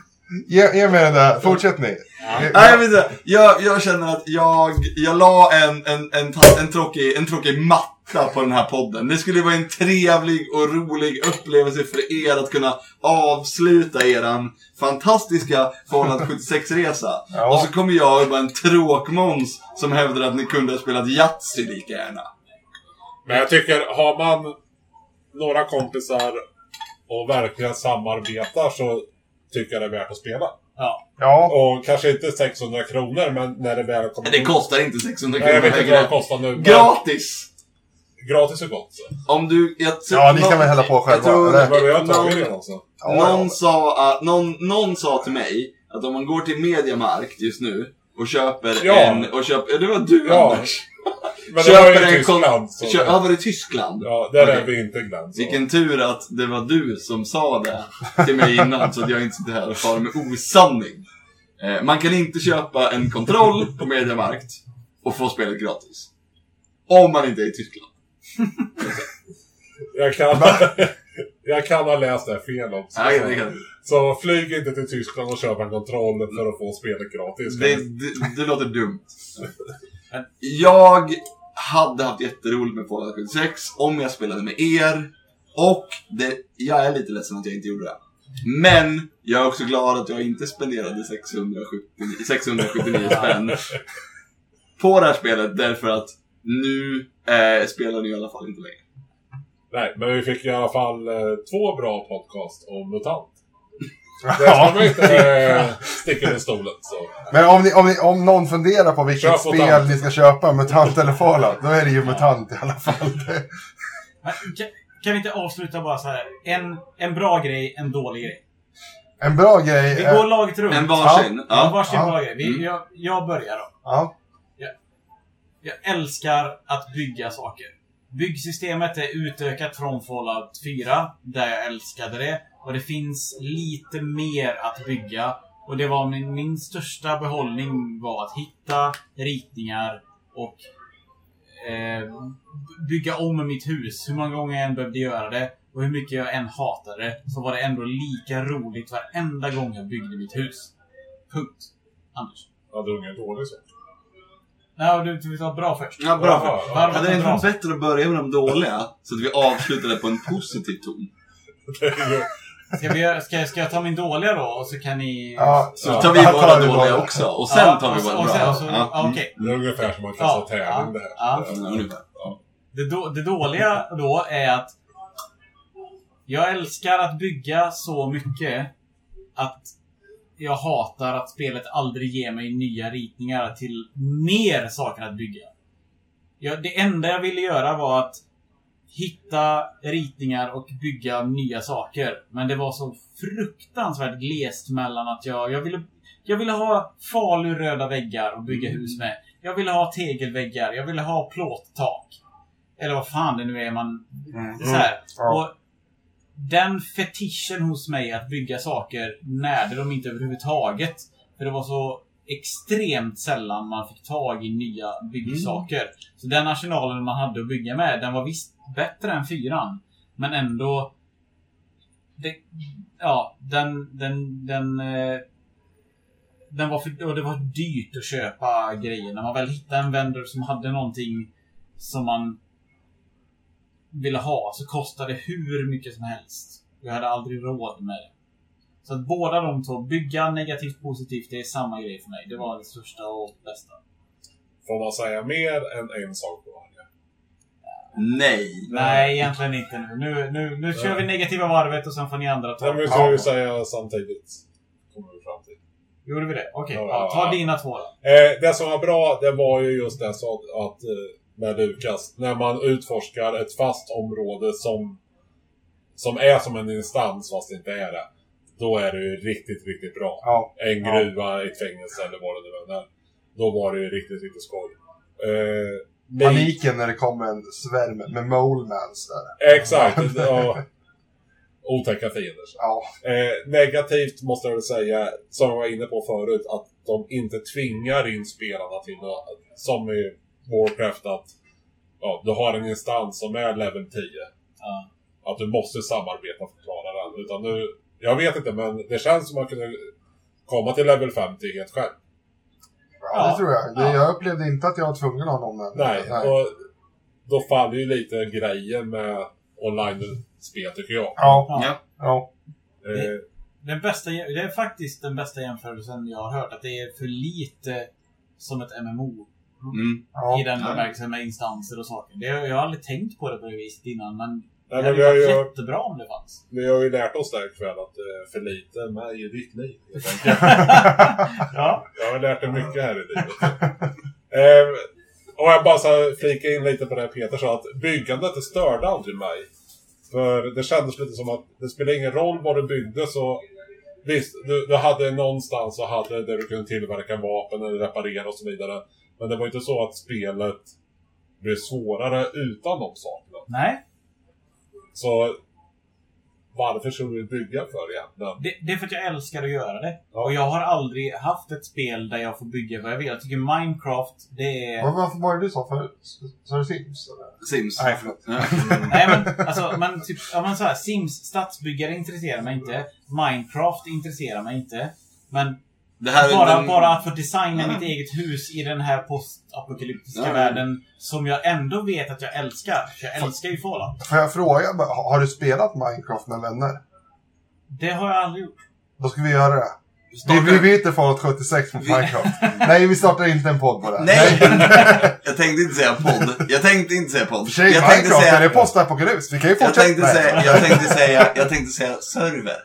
ge, ge mig den där. Fortsätt ni. Ja. Nej, jag, vet inte. jag, jag känner att jag, jag la en, en, en, en, tråkig, en tråkig matta på den här podden. Det skulle vara en trevlig och rolig upplevelse för er att kunna avsluta eran fantastiska Fallout 76-resa. Ja. Och så kommer jag och bara en tråkmåns som hävdar att ni kunde ha spelat Yatzy lika gärna. men jag tycker har man några kompisar och verkligen samarbetar så tycker jag det är värt att spela. Ja. Ja, Och kanske inte 600 kronor, men när det väl kommer... Det kostar inte 600 Nej, jag kronor vet inte vad det kostar nu. Gratis! Gratis är gott. Så. Om du... Jag, tror- Ja, ni kan någon- väl hälla på själva, Jag tror, eller? Någon, alltså. Ja, någon, ja. sa att, någon, någon sa till mig att om man går till Mediamarkt just nu och köper Ja. en... Och köper, det var du Ja. Anders! Men det var Köper ju en kon- Tyskland. Så. Kö, ja, var det Tyskland? Ja, där är Okej. vi inte Glenn. Så. Vilken tur att det var du som sa det till mig innan så att jag inte sitter här och far med osanning. Eh, man kan inte köpa en kontroll på Mediamarkt och få spelet gratis. Om man inte är i Tyskland. Jag kan, jag kan ha läst det här fel också. Nej, det, kan, Så flyg inte till Tyskland och köp en kontroll för att få spelet gratis. det, det, det låter dumt. Jag hade haft jätteroligt med Fallout 76 om jag spelade med er. Och det, jag är lite ledsen att jag inte gjorde det. Men jag är också glad att jag inte spenderade 670, 679 spänn på det här spelet därför att nu eh, spelar ni i alla fall inte längre. Nej, men vi fick i alla fall eh, två bra podcast om MUTANT. Det ska man inte eh, sticka under stolen. Så. Men om, ni, om, ni, om någon funderar på vilket Köp spel Mutant. ni ska köpa, MUTANT eller Fallout, då är det ju MUTANT i alla fall. Kan, kan vi inte avsluta bara så här? En, en bra grej, en dålig grej. En bra grej Vi går laget runt. En varsin. Ja, Ja. varsin Ja. bra grej. Vi, Mm. jag, jag börjar då. Ja, Jag älskar att bygga saker. Byggsystemet är utökat från Fallout 4, där jag älskade det. Och det finns lite mer att bygga. Och det var min, min största behållning var att hitta ritningar och eh, bygga om mitt hus. Hur många gånger jag än behövde göra det och hur mycket jag än hatade det så var det ändå lika roligt varenda gång jag byggde mitt hus. Punkt. Anders. Det är ingen dålig sak. Nej, du, du var bra först. Ja, bra. Ja, ja. Varvet Hade det inte varit bättre att börja med de dåliga? Så att vi avslutade på en positiv ton. Ska, vi, ska, ska jag ta min dåliga då? Och så kan ni... ja. Så tar vi våra dåliga våra. också. Och sen Ja, tar vi våra bra. så- Ja. det är ungefär som man kan Ja, säga tävling det här. Det, då, det dåliga då är att jag älskar att bygga så mycket att jag hatar att spelet aldrig ger mig nya ritningar till mer saker att bygga. Jag, det enda jag ville göra var att hitta ritningar och bygga nya saker. Men det var så fruktansvärt glest mellan att jag... Jag ville, jag ville ha faluröda väggar att bygga hus med. Jag ville ha tegelväggar. Jag ville ha plåttak. Eller vad fan det nu är man... Så här. Ja. Och den fetischen hos mig att bygga saker närde de inte överhuvudtaget. För det var så extremt sällan man fick tag i nya byggsaker. Så den arsenalen man hade att bygga med, den var visst bättre än fyran. Men ändå... Det, ja, den... Den... Den, eh, den var för, och det var dyrt att köpa grejer. När man väl hittade en vendor som hade någonting som man ville ha så kostade det hur mycket som helst. Jag hade aldrig råd med det. Så att båda de två, bygga negativt positivt, det är samma grej för mig. Det var det största och bästa. Får man säga mer än en sak då? Nej. Nej, egentligen inte nu. Nu, nu, nu kör vi negativa varvet och sen får ni andra ta. Nej, men vi ska ju säga samtidigt. Kommer vi fram till. Gjorde vi det? Okej, Ja, ja, ja. ta dina två då. Eh, det som var bra, det var ju just det så att, att eh, med Lukas, när man utforskar ett fast område som, som är som en instans fast det inte är det. Då är det ju riktigt, riktigt bra. Ja. En gruva, ett fängelse eller vad det nu än är. Då var det ju riktigt, riktigt skoj. Eh, ni- Paniken när det kommer en svärm med molemans där. Exakt. och, otäcka fiender. Ja. Eh, negativt måste jag väl säga, som jag var inne på förut, att de inte tvingar in spelarna till något, som i Warcraft att ja, du har en instans som är level 10. Ja. Att du måste samarbeta för att klara den. Utan nu, jag vet inte, men det känns som att man kunde komma till level 50 helt själv. Ja, det tror jag. Det, Ja. Jag upplevde inte att jag var tvungen att ha någon med. Nej, och då faller ju lite grejen med online-spel tycker jag. Ja, Ja. ja. Eh, Den bästa, det är faktiskt den bästa jämförelsen jag har hört. Att det är för lite som ett MMO. Mm. ja. I den bemärkelsen med instanser och saker. Det, jag har aldrig tänkt på det på det viset innan, men Det Nej, hade men vi, ju har varit ju, jättebra om det fanns. vi har ju lärt oss där ikväll att det är för lite med i ditt liv. helt enkelt. Ja. Jag har lärt dig mycket här i livet. eh, och jag bara så här flika in lite på det Peter sa, att byggandet det störde aldrig mig. För det kändes lite som att det spelar ingen roll vad du byggde så Visst, du, du hade någonstans så hade där du kunde tillverka vapen eller reparera och så vidare. Men det var inte så att spelet blev svårare utan de sakerna. Nej, Så varför skulle du bygga för egentligen? det, det är för att jag älskar att göra det. Ja. Och jag har aldrig haft ett spel där jag får bygga vad jag vill. Jag tycker Minecraft, det är... Vad varför var det du sa förut? Sa du Sims? Eller? Sims. Nej, förlåt. Nej men alltså, men typ, ja men så här, Sims, stadsbyggare intresserar mig inte. Minecraft intresserar mig inte. Men bara, den- bara att få designa mitt eget hus i den här postapokalyptiska Ja. världen som jag ändå vet att jag älskar. Jag älskar ju Fallout. Får jag fråga, har du spelat Minecraft med vänner? Det har jag aldrig gjort. Då ska vi göra det. Vi, Starta- vi byter Fallout 76 mot Minecraft. Nej, vi startar inte en podd på det. Nej! jag tänkte inte säga podd. Jag tänkte inte säga podd. Sig, Jag tänkte Minecraft, är det säga... postapokalyps? Vi kan ju Jag fortsätta tänkte med det. säga, jag tänkte säga, jag tänkte säga server.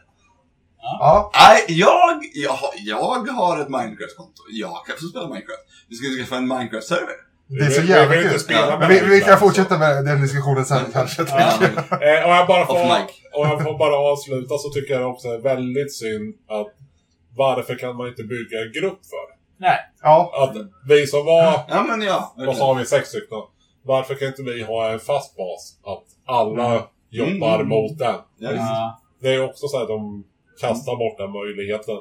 Ja, Nej, jag, jag, har- jag har ett Minecraft-konto. Jag kan få spela Minecraft. Vi ska skaffa en Minecraft-server. det är så jävla kul. Ja, vi, vi kan fortsätta med den diskussionen sen kanske. Ja. Eh, och jag bara får, och jag får bara avsluta så tycker jag också det är väldigt synd att varför kan man inte bygga en grupp för? Nej. Ja, Att vi som var, Ja, men ja. vad sa vi, sex stycken. Varför kan inte vi ha en fast bas? Att alla jobbar Mm. mot den. Ja. Det är också så att de kastar bort den möjligheten.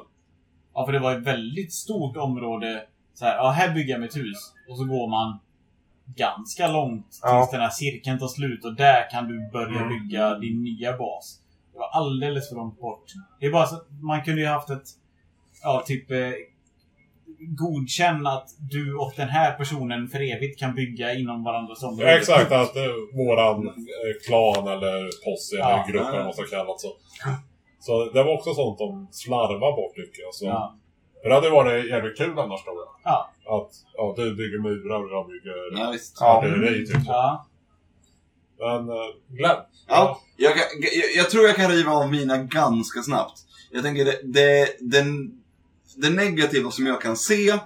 Ja, för det var ett väldigt stort område. Så här, ja, här bygger jag mitt hus. Och så går man ganska långt tills Ja. den här cirkeln tar slut och där kan du börja Mm. bygga din nya bas. Det var alldeles för långt bort. Det är bara så att man kunde ju haft ett, ja, typ eh, godkänn att du och den här personen för evigt kan bygga inom varandras område. Exakt, att eh, våran eh, klan eller posse Ja. eller grupp eller vad man ska kalla det så. Så det var också sånt de slarvar bort tycker jag. Så. Ja. För det hade varit jävligt kul annars tror jag. Ja. Att ja, du bygger murar och jag bygger Ja, visst. Ja. artilleri typ. Ja. Men uh, Glenn. Ja, jag, kan, jag, jag tror jag kan riva av mina ganska snabbt. Jag tänker det, det, den, det negativa som jag kan se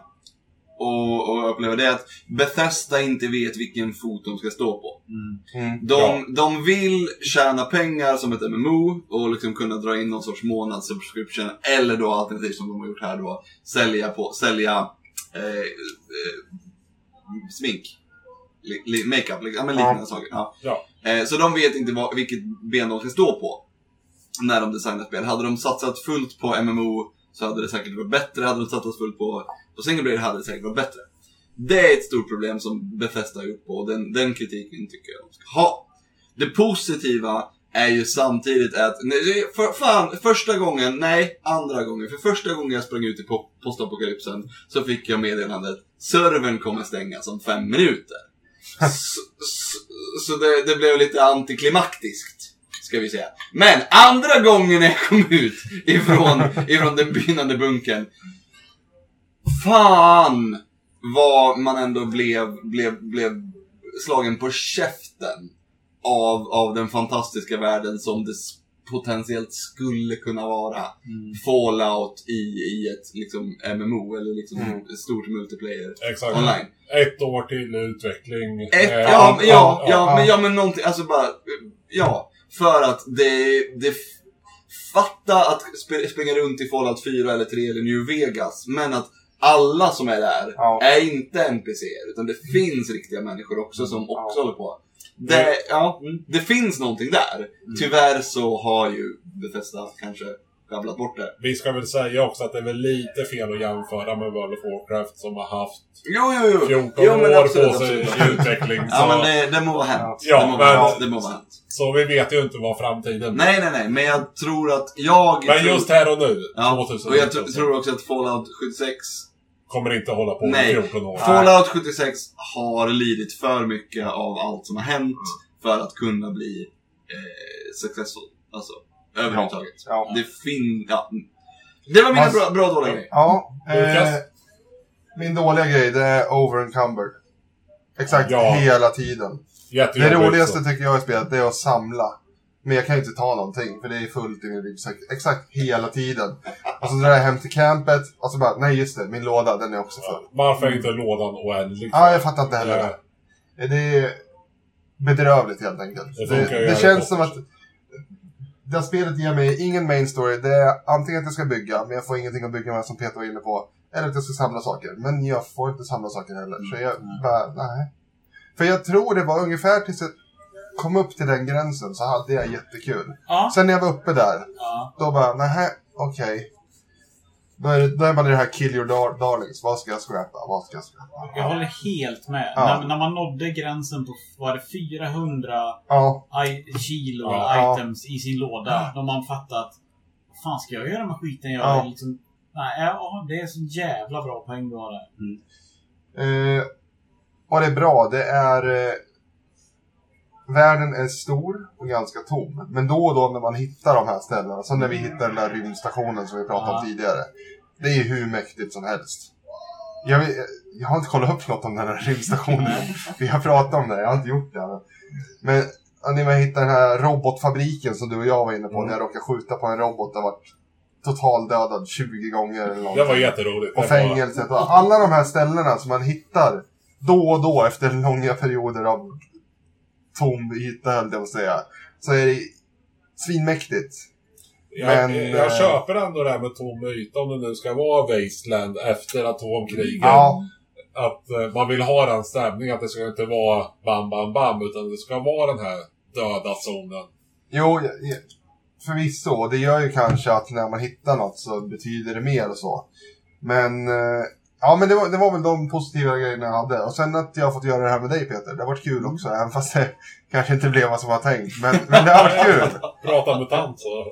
och, och uppleva det är att Bethesda inte vet vilken fot de ska stå på. Mm. De, Ja. de vill tjäna pengar som ett MMO och liksom kunna dra in någon sorts månadssubscription. Eller då alternativt som de har gjort här då, sälja, på, sälja eh, eh, smink. Makeup, ja men liknande Ja. saker. Ja. Ja. Eh, så de vet inte vad, vilket ben de ska stå på. När de designar spel. Hade de satsat fullt på MMO så hade det säkert varit bättre. Hade de satsat fullt på, på single player hade det säkert varit bättre. Det är ett stort problem som Bethesda har gjort på och den, den kritiken tycker jag de ska ha. Det positiva är ju samtidigt att, nej, för, fan, första gången, nej, andra gången. För första gången jag sprang ut i po- postapokalypsen så fick jag meddelandet servern kommer stängas om fem minuter. så så, så det, det blev lite antiklimaktiskt, ska vi säga. Men andra gången jag kom ut ifrån, ifrån den begynnande bunkern Fan vad man ändå blev, blev, blev slagen på käften av, av den fantastiska världen som det potentiellt skulle kunna vara. Fallout i, i ett liksom, MMO eller liksom Mm. stort multiplayer Exakt. online. Ett år till utveckling. Ett, Eh, ja, ja, ja, ja. men, ja, men någonting, alltså bara, ja. För att det, det fatta att sp- springa runt i Fallout 4 eller 3 eller New Vegas, men att alla som är där Ja. är inte NPCer, utan det finns riktiga människor också som också håller på. Det, ja, mm, det finns någonting där. Tyvärr så har ju Bethesda kanske sjabblat bort det. Vi ska väl säga också att det är väl lite fel att jämföra med World of Warcraft som har haft Jo, jo, jo. 14 jo, år absolut, på sig absolut. i utveckling. Så, Ja, men det, det må vara hänt. Ja, det, må vara men- hänt. det må vara hänt. så vi vet ju inte vad framtiden Nej, nej, nej, men jag tror att jag... Men tror, just här och nu, Ja, 2019, och jag tr- så tror också att Fallout 76 kommer inte hålla på i Nej. 14 år. Fallout 76 har lidit för mycket av allt som har hänt för att kunna bli eh, successful. Alltså, överhuvudtaget. Ja. Det fin... Ja. Det var mina Man- bra, bra dåliga grejer. Ja, eh, min dåliga grej det är overencumbered. Exakt Ja. hela tiden. Det roligaste tycker jag i spelet det är att samla. Men jag kan ju inte ta någonting för det är fullt i min ryggsäck exakt hela tiden. Och så drar jag hem till campet och så bara, nej just det, min låda den är också full. Varför är inte lådan oändlig? Ja, jag fattar inte heller det. Det är bedrövligt helt enkelt. Det Det, det, känns som att det här spelet ger mig ingen main story. Det är antingen att jag ska bygga, men jag får ingenting att bygga med som Peter var inne på. Eller att jag ska samla saker. Men jag får inte samla saker heller. Så jag bara, nej. För jag tror det var ungefär tills jag kom upp till den gränsen så hade jag jättekul. Ja. Sen när jag var uppe där, ja. då bara, nej, okej. Då, är, det- då är man i det här kill your dar- darlings. Vad ska jag scrappa? Vad ska jag scrappa? Jag håller helt med. Ja. När, när man nådde gränsen på, var det 400 Ja, kilo Ja. items i sin låda. Då man fattat att vad fan ska jag göra med skiten jag Ja. liksom, Nej, ja, det är så jävla bra poäng du har där. Eh, och det är bra, det är... Världen är stor och ganska tom. Men då och då när man hittar de här ställena, som när vi hittade den där rymdstationen som vi pratade om tidigare. Det är ju hur mäktigt som helst. Jag, vet- jag har inte kollat upp något om den här rymdstationen. vi har pratat om det, jag har inte gjort det. Men när man hittar den här robotfabriken som du och jag var inne på, när jag råkade skjuta på en robot och varit totaldödad 20 gånger eller Det var jätteroligt. Och fängelset och alla de här ställena som man hittar då och då efter långa perioder av tom yta höll jag på att säga. Så är det svinmäktigt. Jag, Men, jag eh, köper ändå det här med tom yta om det nu ska vara Wasteland efter atomkriget. Ja, Att eh, man vill ha den stämningen, att det ska inte vara bam, bam, bam, utan det ska vara den här döda zonen. jo, förvisso. Det gör ju kanske att när man hittar något så betyder det mer och så. Men, eh, ja men det var, det var väl de positiva grejerna jag hade. Och sen att jag har fått göra det här med dig Peter, det har varit kul också. Även fast det kanske inte blev vad som var tänkt. Men, men det har varit kul. Prata mutant så.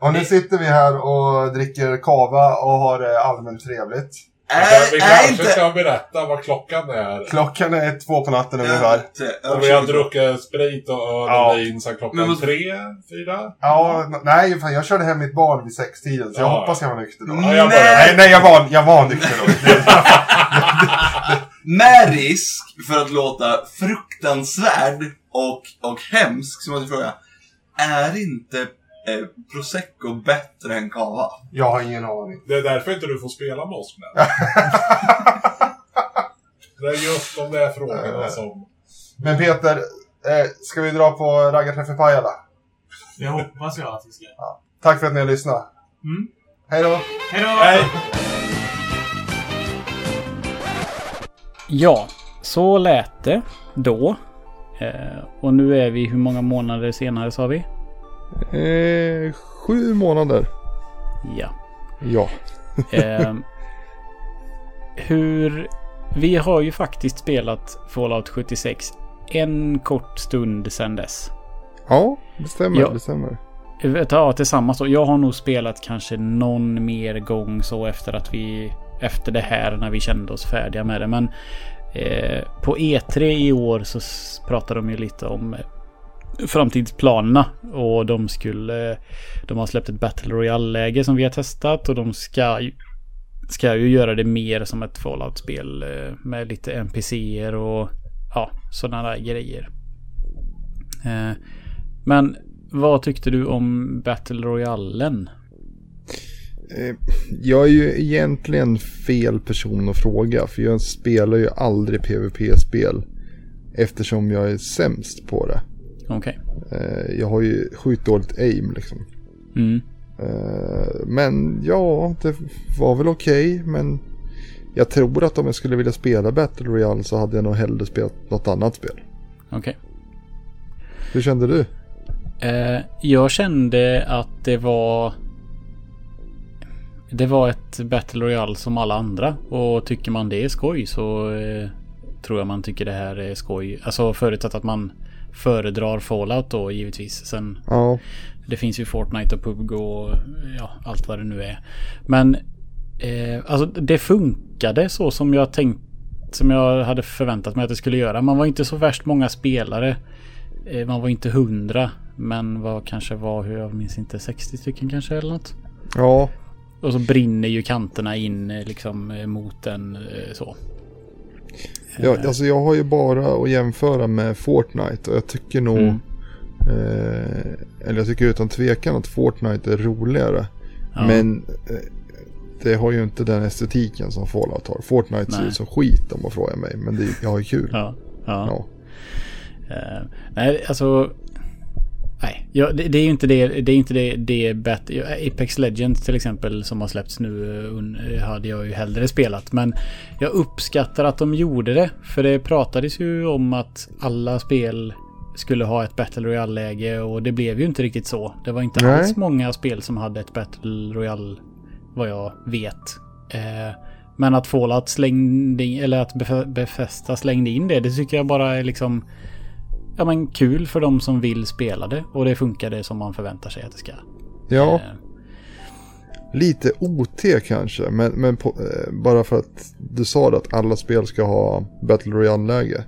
Och nu sitter vi här och dricker kava och har det allmänt trevligt. Är, vi kanske inte... ska berätta vad klockan är. Klockan är två på natten ungefär. Och vi har druckit sprit och öl Ja. och vin sen klockan Men vad- tre, fyra. Ja, nej, fan, jag körde hem mitt barn vid sextiden så jag Ja. hoppas jag var nykter då. Nej. Nej, nej, jag var, jag var nykter då. Med risk för att låta fruktansvärd och, och hemsk, så måste jag fråga. Är inte eh, prosecco bättre än cava? Jag har ingen aning. Det är därför inte du får spela med oss Glenn. Det är just de där frågorna som... Men Peter, eh, ska vi dra på raggarträff i Pajala? Det hoppas jag att vi ska. Tack för att ni har lyssnat. Mm. Hej då! Hej då! Ja, så lät det då. Eh, och nu är vi hur många månader senare sa vi? Eh, sju månader. Ja. Ja. Eh, hur... Vi har ju faktiskt spelat Fallout 76 en kort stund sedan dess. Ja, det stämmer. Ja. Det stämmer. Ja, tillsammans då. Jag har nog spelat kanske någon mer gång så efter att vi... Efter det här när vi kände oss färdiga med det. Men eh, på E3 i år så pratade de ju lite om framtidsplanerna. Och de skulle... De har släppt ett Battle Royale-läge som vi har testat och de ska ju, ska ju göra det mer som ett Fallout-spel eh, med lite NPCer och ja, sådana där grejer. Eh, men vad tyckte du om Battle Royalen? Eh, jag är ju egentligen fel person att fråga. För jag spelar ju aldrig PVP-spel. Eftersom jag är sämst på det. Okej. Eh, Jag har ju sjukt dåligt aim liksom. Mm. Eh, Men ja, det var väl okej. men jag tror att om jag skulle vilja spela Battle Royale så hade jag nog hellre spelat något annat spel. Okej. Hur kände du? Eh, jag kände att det var... Det var ett Battle Royale som alla andra. Och tycker man det är skoj så tror jag man tycker det här är skoj. Alltså förutsatt att man föredrar Fallout då givetvis. Sen Ja, Det finns ju Fortnite och PubG och ja, allt vad det nu är. Men eh, alltså det funkade så som jag tänkt som jag hade förväntat mig att det skulle göra. Man var inte så värst många spelare. Eh, man var inte hundra. Men vad kanske var, hur jag minns inte, 60 stycken kanske eller något. ja, Och så brinner ju kanterna in eh, liksom eh, mot den eh, så. Ja alltså jag har ju bara att jämföra med Fortnite och jag tycker nog Mm. Eh, eller jag tycker utan tvekan att Fortnite är roligare. Ja. Men eh, det har ju inte den estetiken som Fallout har. Fortnite ser Nej. ut som skit om man frågar mig. Men det, jag har ju kul. Ja. Ja. Ja. Eh, nej, alltså... Nej, ja, det, det är ju inte det. Det är inte det. det bet, Apex Legends till exempel som har släppts nu eh, un- hade jag ju hellre spelat. Men jag uppskattar att de gjorde det. För det pratades ju om att alla spel skulle ha ett Battle Royale-läge och det blev ju inte riktigt så. Det var inte Nej. alls många spel som hade ett Battle Royale vad jag vet. Eh, men att Fallout slängde in, eller att Bef- Bethesda slängde in det, det tycker jag bara är liksom ja, men kul för de som vill spela det. Och det funkade som man förväntar sig att det ska. ja, Eh, lite OT kanske. Men, men på, eh, bara för att du sa det att alla spel ska ha Battle Royale-läge.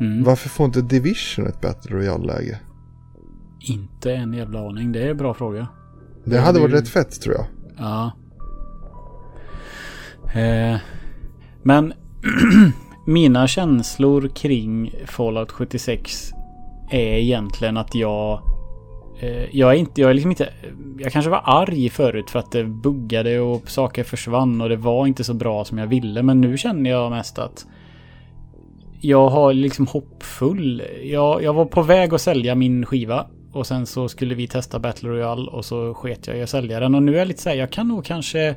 mm. Varför får inte Division ett Battle Royale-läge? Inte en jävla aning. Det är en bra fråga. Det Ja, hade det- varit rätt fett tror jag. Ja. Eh, men mina känslor kring Fallout 76 är egentligen att jag... Eh, jag är inte... Jag är liksom inte... Jag kanske var arg förut för att det buggade och saker försvann och det var inte så bra som jag ville. Men nu känner jag mest att... Jag har liksom hoppfull. Jag, jag var på väg att sälja min skiva. Och sen så skulle vi testa Battle Royale och så sket jag i att sälja den. Och nu är jag lite såhär, jag kan nog kanske...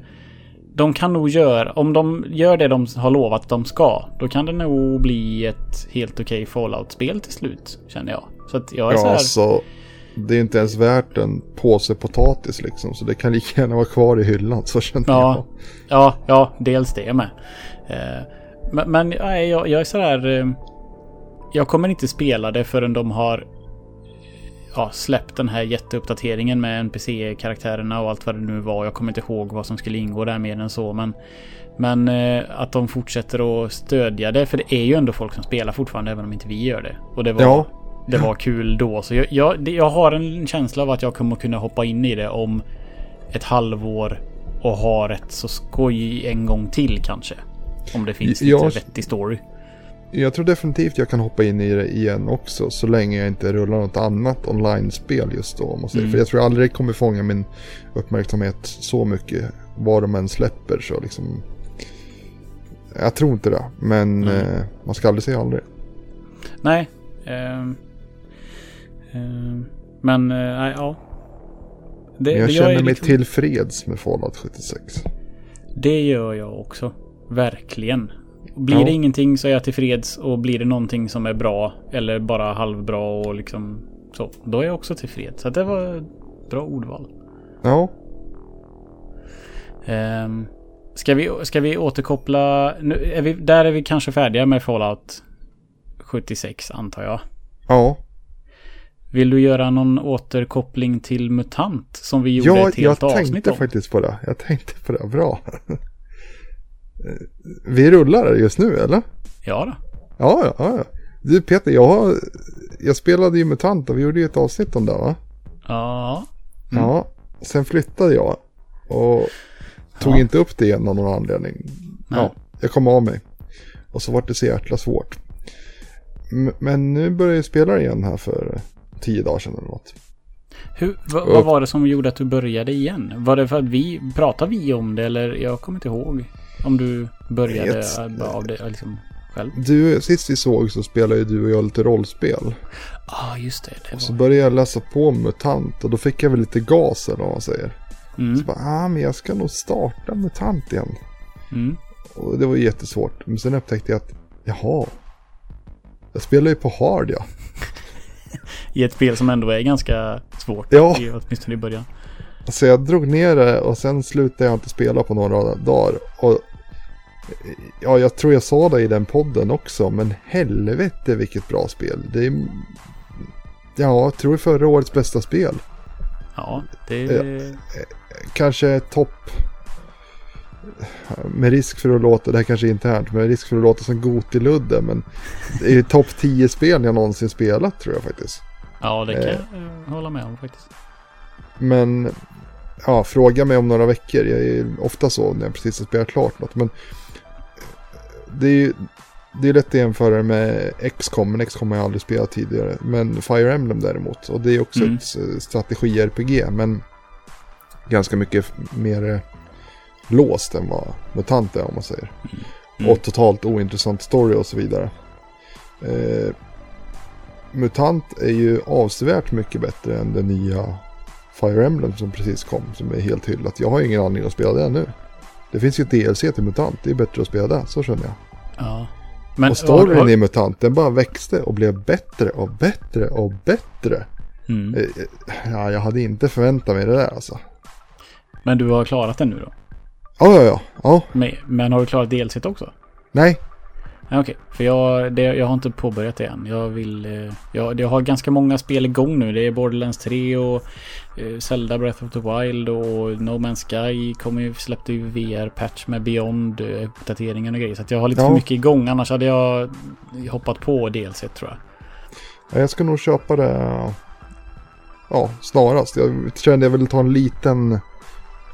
De kan nog göra, om de gör det de har lovat att de ska, då kan det nog bli ett helt okej Fallout-spel till slut, känner jag. Så att jag är så Ja, här, alltså. Det är inte ens värt en påse potatis liksom. Så det kan lika gärna vara kvar i hyllan. Så känner Ja, jag. ja, ja, dels det med. Eh, men men jag, jag är sådär... Eh, jag kommer inte spela det förrän de har ja, släppt den här jätteuppdateringen med NPC-karaktärerna och allt vad det nu var. Jag kommer inte ihåg vad som skulle ingå där mer än så. Men, men eh, att de fortsätter att stödja det. För det är ju ändå folk som spelar fortfarande även om inte vi gör det. Och det var, Ja. det var kul då. Så jag, jag, jag har en känsla av att jag kommer kunna hoppa in i det om ett halvår och ha rätt så skoj en gång till kanske. Om det finns Jag- lite vettig story. Jag tror definitivt jag kan hoppa in i det igen också. Så länge jag inte rullar något annat online-spel just då. Säger. Mm. För jag tror aldrig det kommer fånga min uppmärksamhet så mycket. Vad de än släpper så liksom. Jag tror inte det. Men Mm. eh, man ska aldrig säga aldrig. Nej. ehm, ehm, men nej, ja. Det, Men jag det känner är mig liksom- tillfreds med Fallout 76. Det gör jag också. Verkligen. Blir Ja. det ingenting så är jag tillfreds och blir det någonting som är bra eller bara halvbra och liksom så. Då är jag också tillfreds. Så det var ett bra ordval. Ja, Um, ska, vi, ska vi återkoppla? Nu är vi, där är vi kanske färdiga med Fallout 76 antar jag. ja. Vill du göra någon återkoppling till MUTANT som vi gjorde Ja, ett jag helt avsnitt tänkte om? faktiskt på det. Jag tänkte på det. Bra. Vi rullar just nu eller? Ja då. Ja, ja, ja. Du Peter, jag, har, jag spelade ju MUTANT och vi gjorde ju ett avsnitt om det va? Ja. Mm. Ja. Sen flyttade jag och tog Ja. inte upp det igen av någon anledning. Nej. Ja, jag kom av mig. Och så var det så jäkla svårt. Men nu börjar jag spela igen här för tio dagar sedan eller något. Hur, vad, vad var det som gjorde att du började igen? Var det för att vi, pratade vi om det eller jag kommer inte ihåg. Om du började vet. av det liksom själv? Du, sist vi såg så spelade ju du och jag lite rollspel. Ja, ah, just det. det Och så började jag läsa på MUTANT och då fick jag väl lite gas eller vad man säger. Mm, Så bara, ah men jag ska nog starta MUTANT igen. mm. Och det var jättesvårt. Men sen upptäckte jag att, jaha. Jag spelar ju på hard ja. I ett spel som ändå är ganska svårt. Ja. I, åtminstone i början. Så jag drog ner det och sen slutade jag inte spela på några dagar. Och ja, jag tror jag sa det i den podden också, men helvete vilket bra spel. Det är, ja, jag tror förra årets bästa spel. Ja, det... Ja. Kanske topp, med risk för att låta, det här kanske är internt, med risk för att låta som Gotiludde, men det är topp 10 spel jag någonsin spelat tror jag faktiskt. Ja, det kan Eh. jag eh, hålla med om faktiskt. Men ja, fråga mig om några veckor. Jag är ofta så när jag precis har spelat klart något. Men det är ju det är lätt att jämföra med XCOM, men XCOM har jag aldrig spelat tidigare. Men Fire Emblem däremot, och det är också Mm. ett eh, strategi-RPG, men ganska mycket mer låst än vad MUTANT är om man säger. Mm. Och totalt ointressant story och så vidare. Eh, MUTANT är ju avsevärt mycket bättre än det nya Fire Emblem som precis kom, som är helt hyllat. Jag har ingen anledning att spela det nu. Det finns ju DLC till MUTANT, det är bättre att spela det, så känner jag. Ja. Men, och storyn har- i MUTANT, den bara växte och blev bättre och bättre och bättre. Mm. Eh, eh, Ja, jag hade inte förväntat mig det där alltså. Men du har klarat den nu då? Ja, ja, ja. ja. Men, men har du klarat DLC också? Nej, Okej, för jag, det, jag har inte påbörjat det än. Jag vill... eh, Jag, jag har ganska många spel igång nu. Det är Borderlands 3 och eh, Zelda Breath of the Wild och No Man's Sky kommer ju, släppte ju VR-patch med Beyond eh, uppdateringen och grejer. Så jag har lite Ja. för mycket igång. Annars hade jag hoppat på DLC tror jag. Ja, Jag ska nog köpa det ja, snarast. Jag kände jag ville ta en liten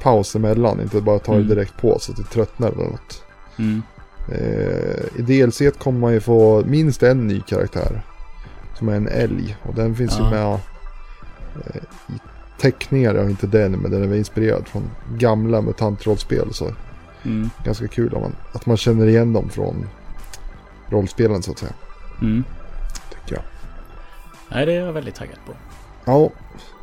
paus emellan. Inte bara ta det Mm. direkt på så att det tröttnar eller något. Mm. Eh, I DLC kommer man ju få minst en ny karaktär. Som är en älg. Och den finns Ja. ju med eh, i teckningar. Ja, inte den, men den är inspirerad från gamla mutantrollspel. Så Mm. ganska kul om man, att man känner igen dem från rollspelen så att säga. Mm. Tycker jag. Nej, det är jag väldigt taggad på. Ja,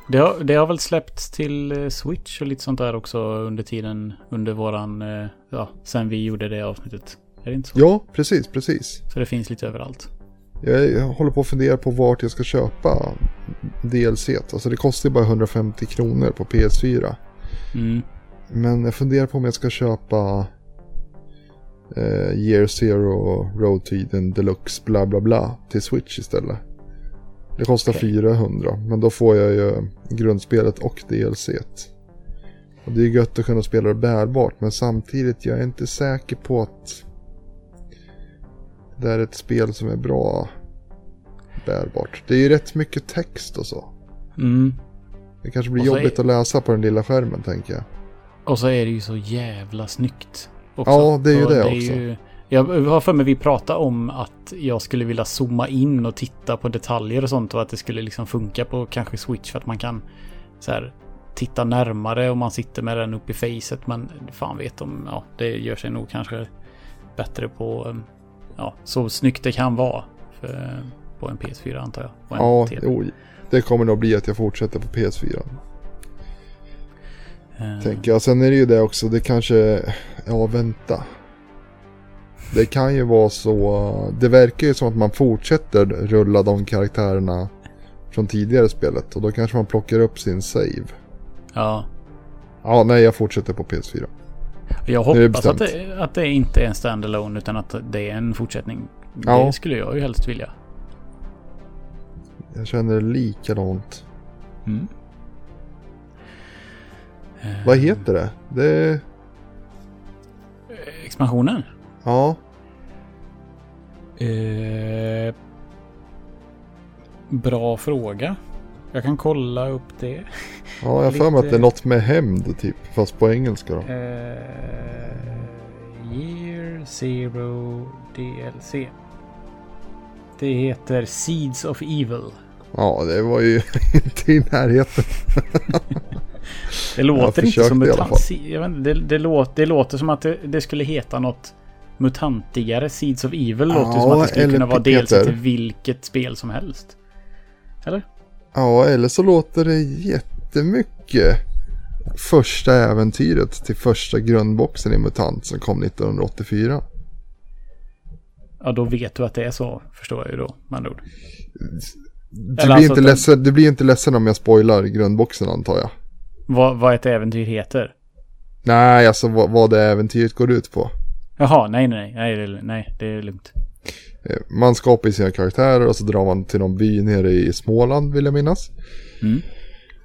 Det har, det har väl släppts till eh, Switch och lite sånt där också under tiden, under våran, ja, sen vi gjorde det avsnittet. Är det inte så? ja precis, precis. Så det finns lite överallt. Jag, jag håller på att fundera på vart jag ska köpa DLC. Alltså det kostar ju bara 150 kronor på PS4. Mm. Men jag funderar på om jag ska köpa eh, Year Zero Road to Eden Deluxe bla bla bla till Switch istället. Det kostar Okej. 400 men då får jag ju grundspelet och DLC. Och det är gött att kunna spela det bärbart men samtidigt jag är inte säker på att det är ett spel som är bra bärbart. Det är ju rätt mycket text och så. Mm. Det kanske blir jobbigt är- att läsa på den lilla skärmen tänker jag. Och så är det ju så jävla snyggt. Också. Ja, det är ju Och det också. Ju, jag har för mig vi pratade om att jag skulle vilja zooma in och titta på detaljer och sånt och att det skulle liksom funka på kanske Switch för att man kan så här titta närmare om man sitter med den upp i facet. Men fan vet om, ja, det gör sig nog kanske bättre på, um, ja, så snyggt det kan vara för, på en PS4 antar jag. Ja, jo, det kommer nog bli att jag fortsätter på PS4. Eh, Tänker jag. Sen är det ju det också, det kanske, ja vänta. Det kan ju vara så, det verkar ju som att man fortsätter rulla de karaktärerna från tidigare spelet. Och då kanske man plockar upp sin save. Ja, Ja, nej jag fortsätter på PS4. Jag är det hoppas att det, att det inte är en standalone utan att det är en fortsättning. Ja. Det skulle jag ju helst vilja. Jag känner likadant. Mm. Eh, Vad heter det? Det, Expansionen? ja, Eh, bra fråga. Jag kan kolla upp det. ja jag har för mig att det är något med hämnd typ. Fast på engelska då. Eh, year Zero DLC. Det heter Seeds of Evil. Ja, det var ju inte i närheten. Det låter inte som mutant. Det, det, låter, det låter som att det, det skulle heta något mutantigare. Seeds of Evil låter som att det skulle kunna vara DLC till vilket spel som helst. Eller? Ja, eller så låter det jättemycket första äventyret till första grundboxen i MUTANT som kom 1984. Ja, då vet du att det är så, förstår jag ju då, med andra ord. Du blir, alltså inte ledsen, du blir inte ledsen om jag spoilar grundboxen antar jag. Vad, vad ett äventyr heter. Nej, alltså vad, vad det äventyret går ut på. Jaha, nej, nej, nej, det är, nej, det är lugnt. Eh, Man skapar ju sina karaktärer och så drar man till någon by nere i Småland vill jag minnas. Mm.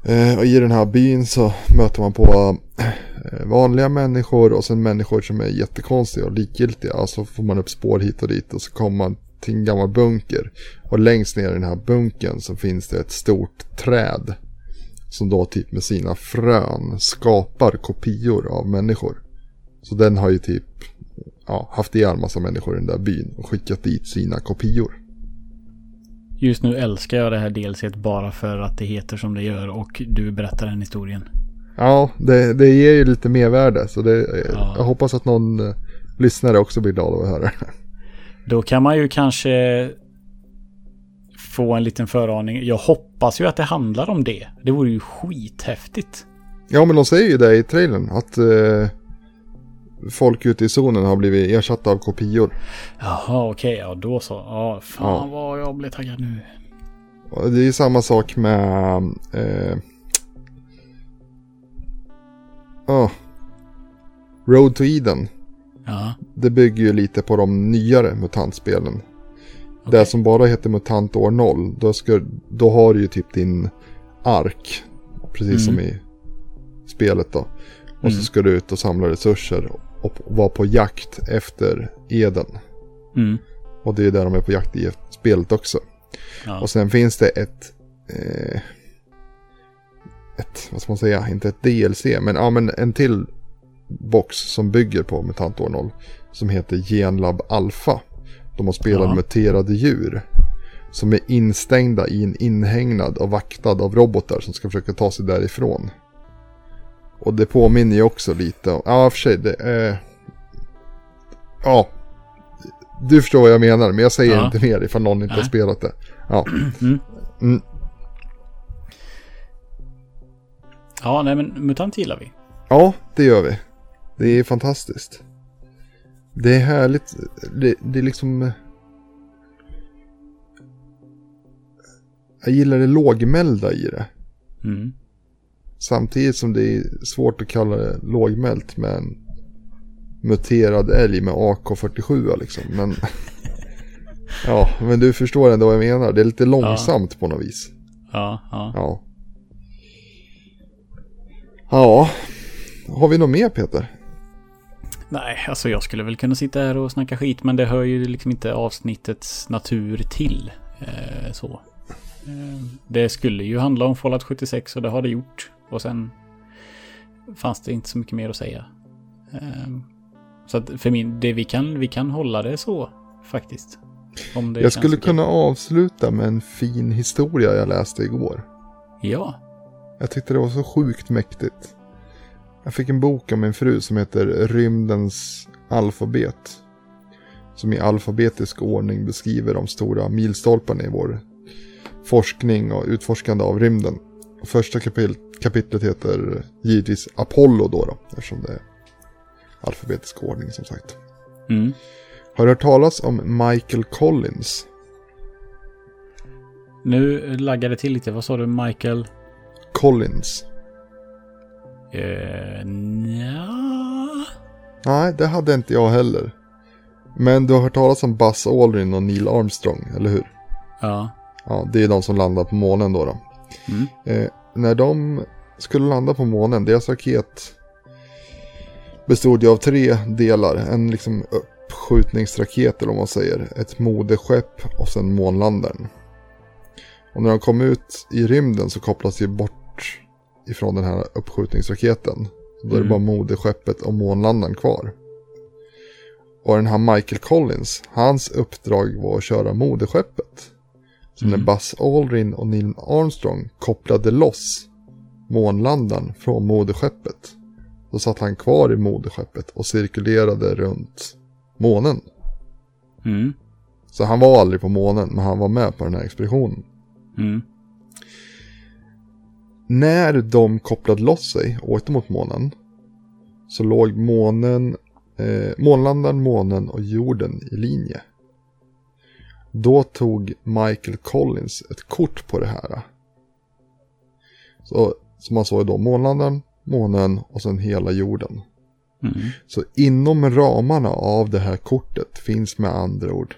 Eh, och i den här byn så möter man på eh, vanliga människor och sen människor som är jättekonstiga och likgiltiga. Alltså får man upp spår hit och dit och så kommer man till en gammal bunker. Och längst ner i den här bunkern så finns det ett stort träd. Som då typ med sina frön skapar kopior av människor. Så den har ju typ, ja, haft ihjäl massa människor i den där byn och skickat dit sina kopior. Just nu älskar jag det här delset bara för att det heter som det gör och du berättar den historien. Ja, det, det ger ju lite mervärde så det, Ja. jag hoppas att någon eh, lyssnare också blir glad av att höra det. Då kan man ju kanske få en liten föraning. Jag hoppas ju att det handlar om det. Det vore ju skithäftigt. Ja, men de säger ju det i trailern att eh, folk ute i zonen har blivit ersatta av kopior. Jaha, okej. ja, då så. Ja, fan vad jag blir taggad nu. Och det är samma sak med... Eh, oh, Road to Eden. Ja, Det bygger ju lite på de nyare mutantspelen. okej. Det som bara heter MUTANT år 0, då, ska, då har du ju typ din ark. Precis som Mm. i spelet då. Och Mm. så ska du ut och samla resurser och vara på jakt efter Eden. Mm. Och det är där de är på jakt i spelet också. Ja. Och sen finns det ett... Eh, ett, vad ska man säga, inte ett DLC, men, ja, men en till box som bygger på MUTANT år 0. Som heter Genlab Alpha. De har spelat Ja. muterade djur. Som är instängda i en inhägnad och vaktad av robotar som ska försöka ta sig därifrån. Och det påminner ju också lite om, ja för sig, det är... Ja. Du förstår vad jag menar, men jag säger Ja. inte mer ifall någon inte har Nej. spelat det. Ja. Mm. Mm. Ja, nej men MUTANT gillar vi. Ja, det gör vi. Det är fantastiskt. Det är härligt. Det, det är liksom... Jag gillar det lågmälda i det. Mm. Samtidigt som det är svårt att kalla det lågmält med en muterad älg med AK47 liksom. Men... ja, men du förstår ändå vad jag menar. Det är lite långsamt på något vis. Ja, ja. Ja. Ja. Har vi något mer Peter? Nej, alltså jag skulle väl kunna sitta här och snacka skit, men det hör ju liksom inte avsnittets natur till. Eh, så. Eh, det skulle ju handla om Fallout 76 och det har det gjort. Och sen fanns det inte så mycket mer att säga. Eh, så att för min, det vi kan, vi kan hålla det så faktiskt. Om det Jag skulle okej. kunna avsluta med en fin historia jag läste igår. Ja. Jag tyckte det var så sjukt mäktigt. Jag fick en bok av min fru som heter Rymdens alfabet. Som i alfabetisk ordning beskriver de stora milstolparna i vår forskning och utforskande av rymden. Första kapit kapitlet heter givetvis Apollo då, då eftersom det är alfabetisk ordning som sagt. Mm. Har du hört talas om Michael Collins? Nu laggar det till lite. Vad sa du, Michael? Collins? Eh, nja. Nej, det hade inte jag heller. Men du har hört talas om Buzz Aldrin och Neil Armstrong, eller hur? Ja. Ja, det är de som landar på månen då. då. Mm. Eh, när de skulle landa på månen, deras raket bestod ju av tre delar. En liksom uppskjutningsraket eller vad man säger. Ett moderskepp och sen månlandaren. Och när de kom ut i rymden så kopplas ju bort ifrån den här uppskjutningsraketen. Då är det Mm. bara moderskeppet och månlandaren kvar. Och den här Michael Collins, hans uppdrag var att köra moderskeppet. Så när Mm. Buzz Aldrin och Neil Armstrong kopplade loss månlandaren från moderskeppet. Då satt han kvar i moderskeppet och cirkulerade runt månen. Mm. Så han var aldrig på månen, men han var med på den här expeditionen. Mm. När de kopplade loss sig och åkte mot månen så låg månen, eh, månlandaren, månen och jorden i linje. Då tog Michael Collins ett kort på det här. Så, som man såg då månlandaren, månen och sen hela jorden. Mm. Så inom ramarna av det här kortet finns med andra ord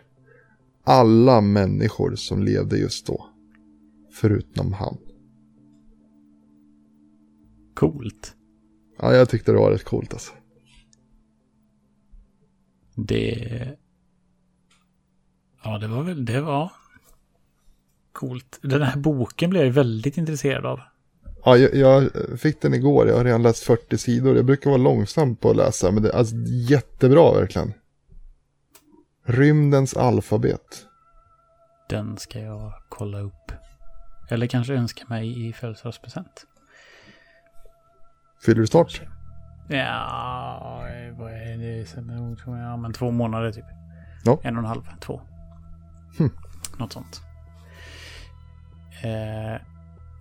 alla människor som levde just då. Förutom han. Coolt. Ja, jag tyckte det var rätt coolt alltså. Det... Ja, det var väl... Det var... Coolt. Den här boken blev jag väldigt intresserad av. Ja, jag, jag fick den igår. Jag har redan läst 40 sidor. Jag brukar vara långsam på att läsa. Men det är alltså, jättebra verkligen. Rymdens alfabet. Den ska jag kolla upp. Eller kanske önska mig i födelsedagspresent. Fyller du snart? Ja, vad är det? Ja, men två månader typ. Ja. En och en halv, två. Hm. Något sånt. Eh,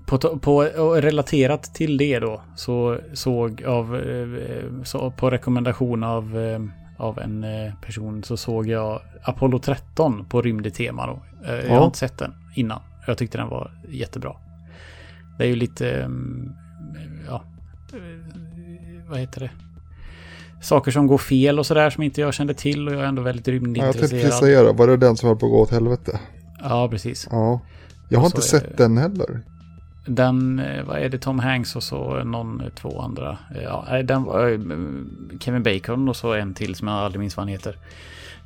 på, på, och relaterat till det då så såg av, eh, så på rekommendation av, eh, av en eh, person så såg jag Apollo 13 på rymdig tema då. Eh, Jag Ja. har inte sett den innan. Jag tyckte den var jättebra. Det är ju lite, mm, ja, vad heter det? Saker som går fel och sådär som inte jag kände till och jag är ändå väldigt Ja, jag tänkte rymdintresserad. precis säga det. Var det den som höll på att gå åt helvete? Ja, precis. Ja. Jag har inte sett det- den heller. Den, eh, vad är det, Tom Hanks och så någon, eh, två andra. Eh, Ja, den var Kevin Bacon och så en till som jag aldrig minns vad han heter.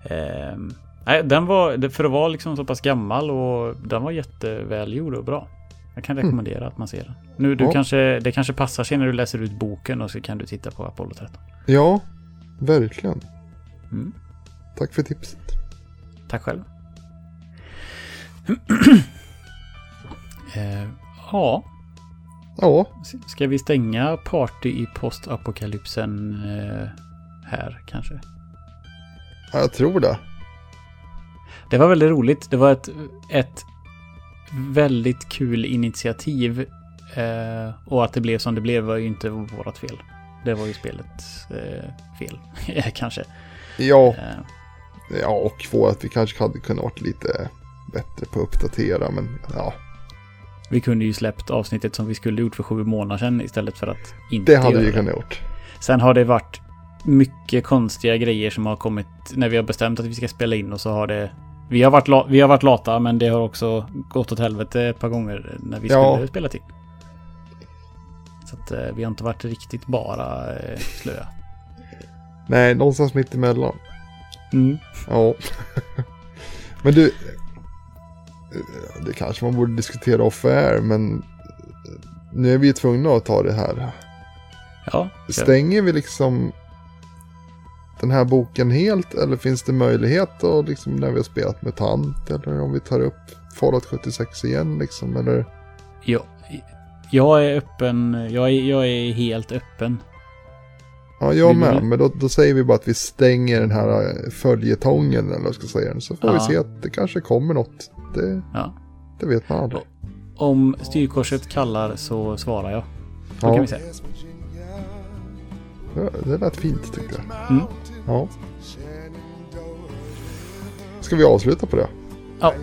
Eh, den var, för att vara liksom så pass gammal och den var jättevälgjord och bra. Jag kan rekommendera att man ser den. Nu, du Ja. kanske, det kanske passar sig när du läser ut boken och så kan du titta på Apollo 13. Ja, verkligen. Mm. Tack för tipset. Tack själv. eh, ja, Ja, ska vi stänga party i postapokalypsen eh, här kanske? jag tror det. Det var väldigt roligt. Det var ett, ett väldigt kul initiativ. Eh, och att det blev som det blev var ju inte vårat fel. Det var ju spelets eh, fel, kanske. Ja, Eh, ja, och två att vi kanske hade kunnat varit lite bättre på att uppdatera, men ja, vi kunde ju släppt avsnittet som vi skulle gjort för sju månader sedan istället för att inte det hade vi kunnat gjort. Sen har det varit mycket konstiga grejer som har kommit när vi har bestämt att vi ska spela in och så har det... Vi har varit, vi har varit lata men det har också gått åt helvete ett par gånger när vi Ja. skulle spela in. Så att eh, vi har inte varit riktigt bara eh, slöa. Nej, någonstans mitt emellan. Mm. Ja. men du, det kanske man borde diskutera off air, men nu är vi ju tvungna att ta det här. Ja, Stänger vi liksom den här boken helt eller finns det möjlighet att liksom när vi har spelat MUTANT eller om vi tar upp Fallout 76 igen liksom eller? jag, jag är öppen. Jag är, jag är helt öppen. Ja, jag Vi med, vill- men då, då säger vi bara att vi stänger den här eh, följetongen eller vad jag ska säga. Så får vi Ja. se att det kanske kommer något. Det, Ja. det vet man aldrig. Om styrkorset kallar så svarar jag. Så Ja. kan vi säga. Det lät fint tyckte jag. Mm. Ja. Ska vi avsluta på det? Ja,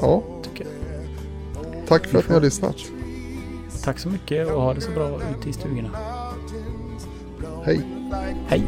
Ja, tycker jag. tack för att ni har lyssnat. Tack så mycket och ha det så bra ute i stugorna. Hej! Hej!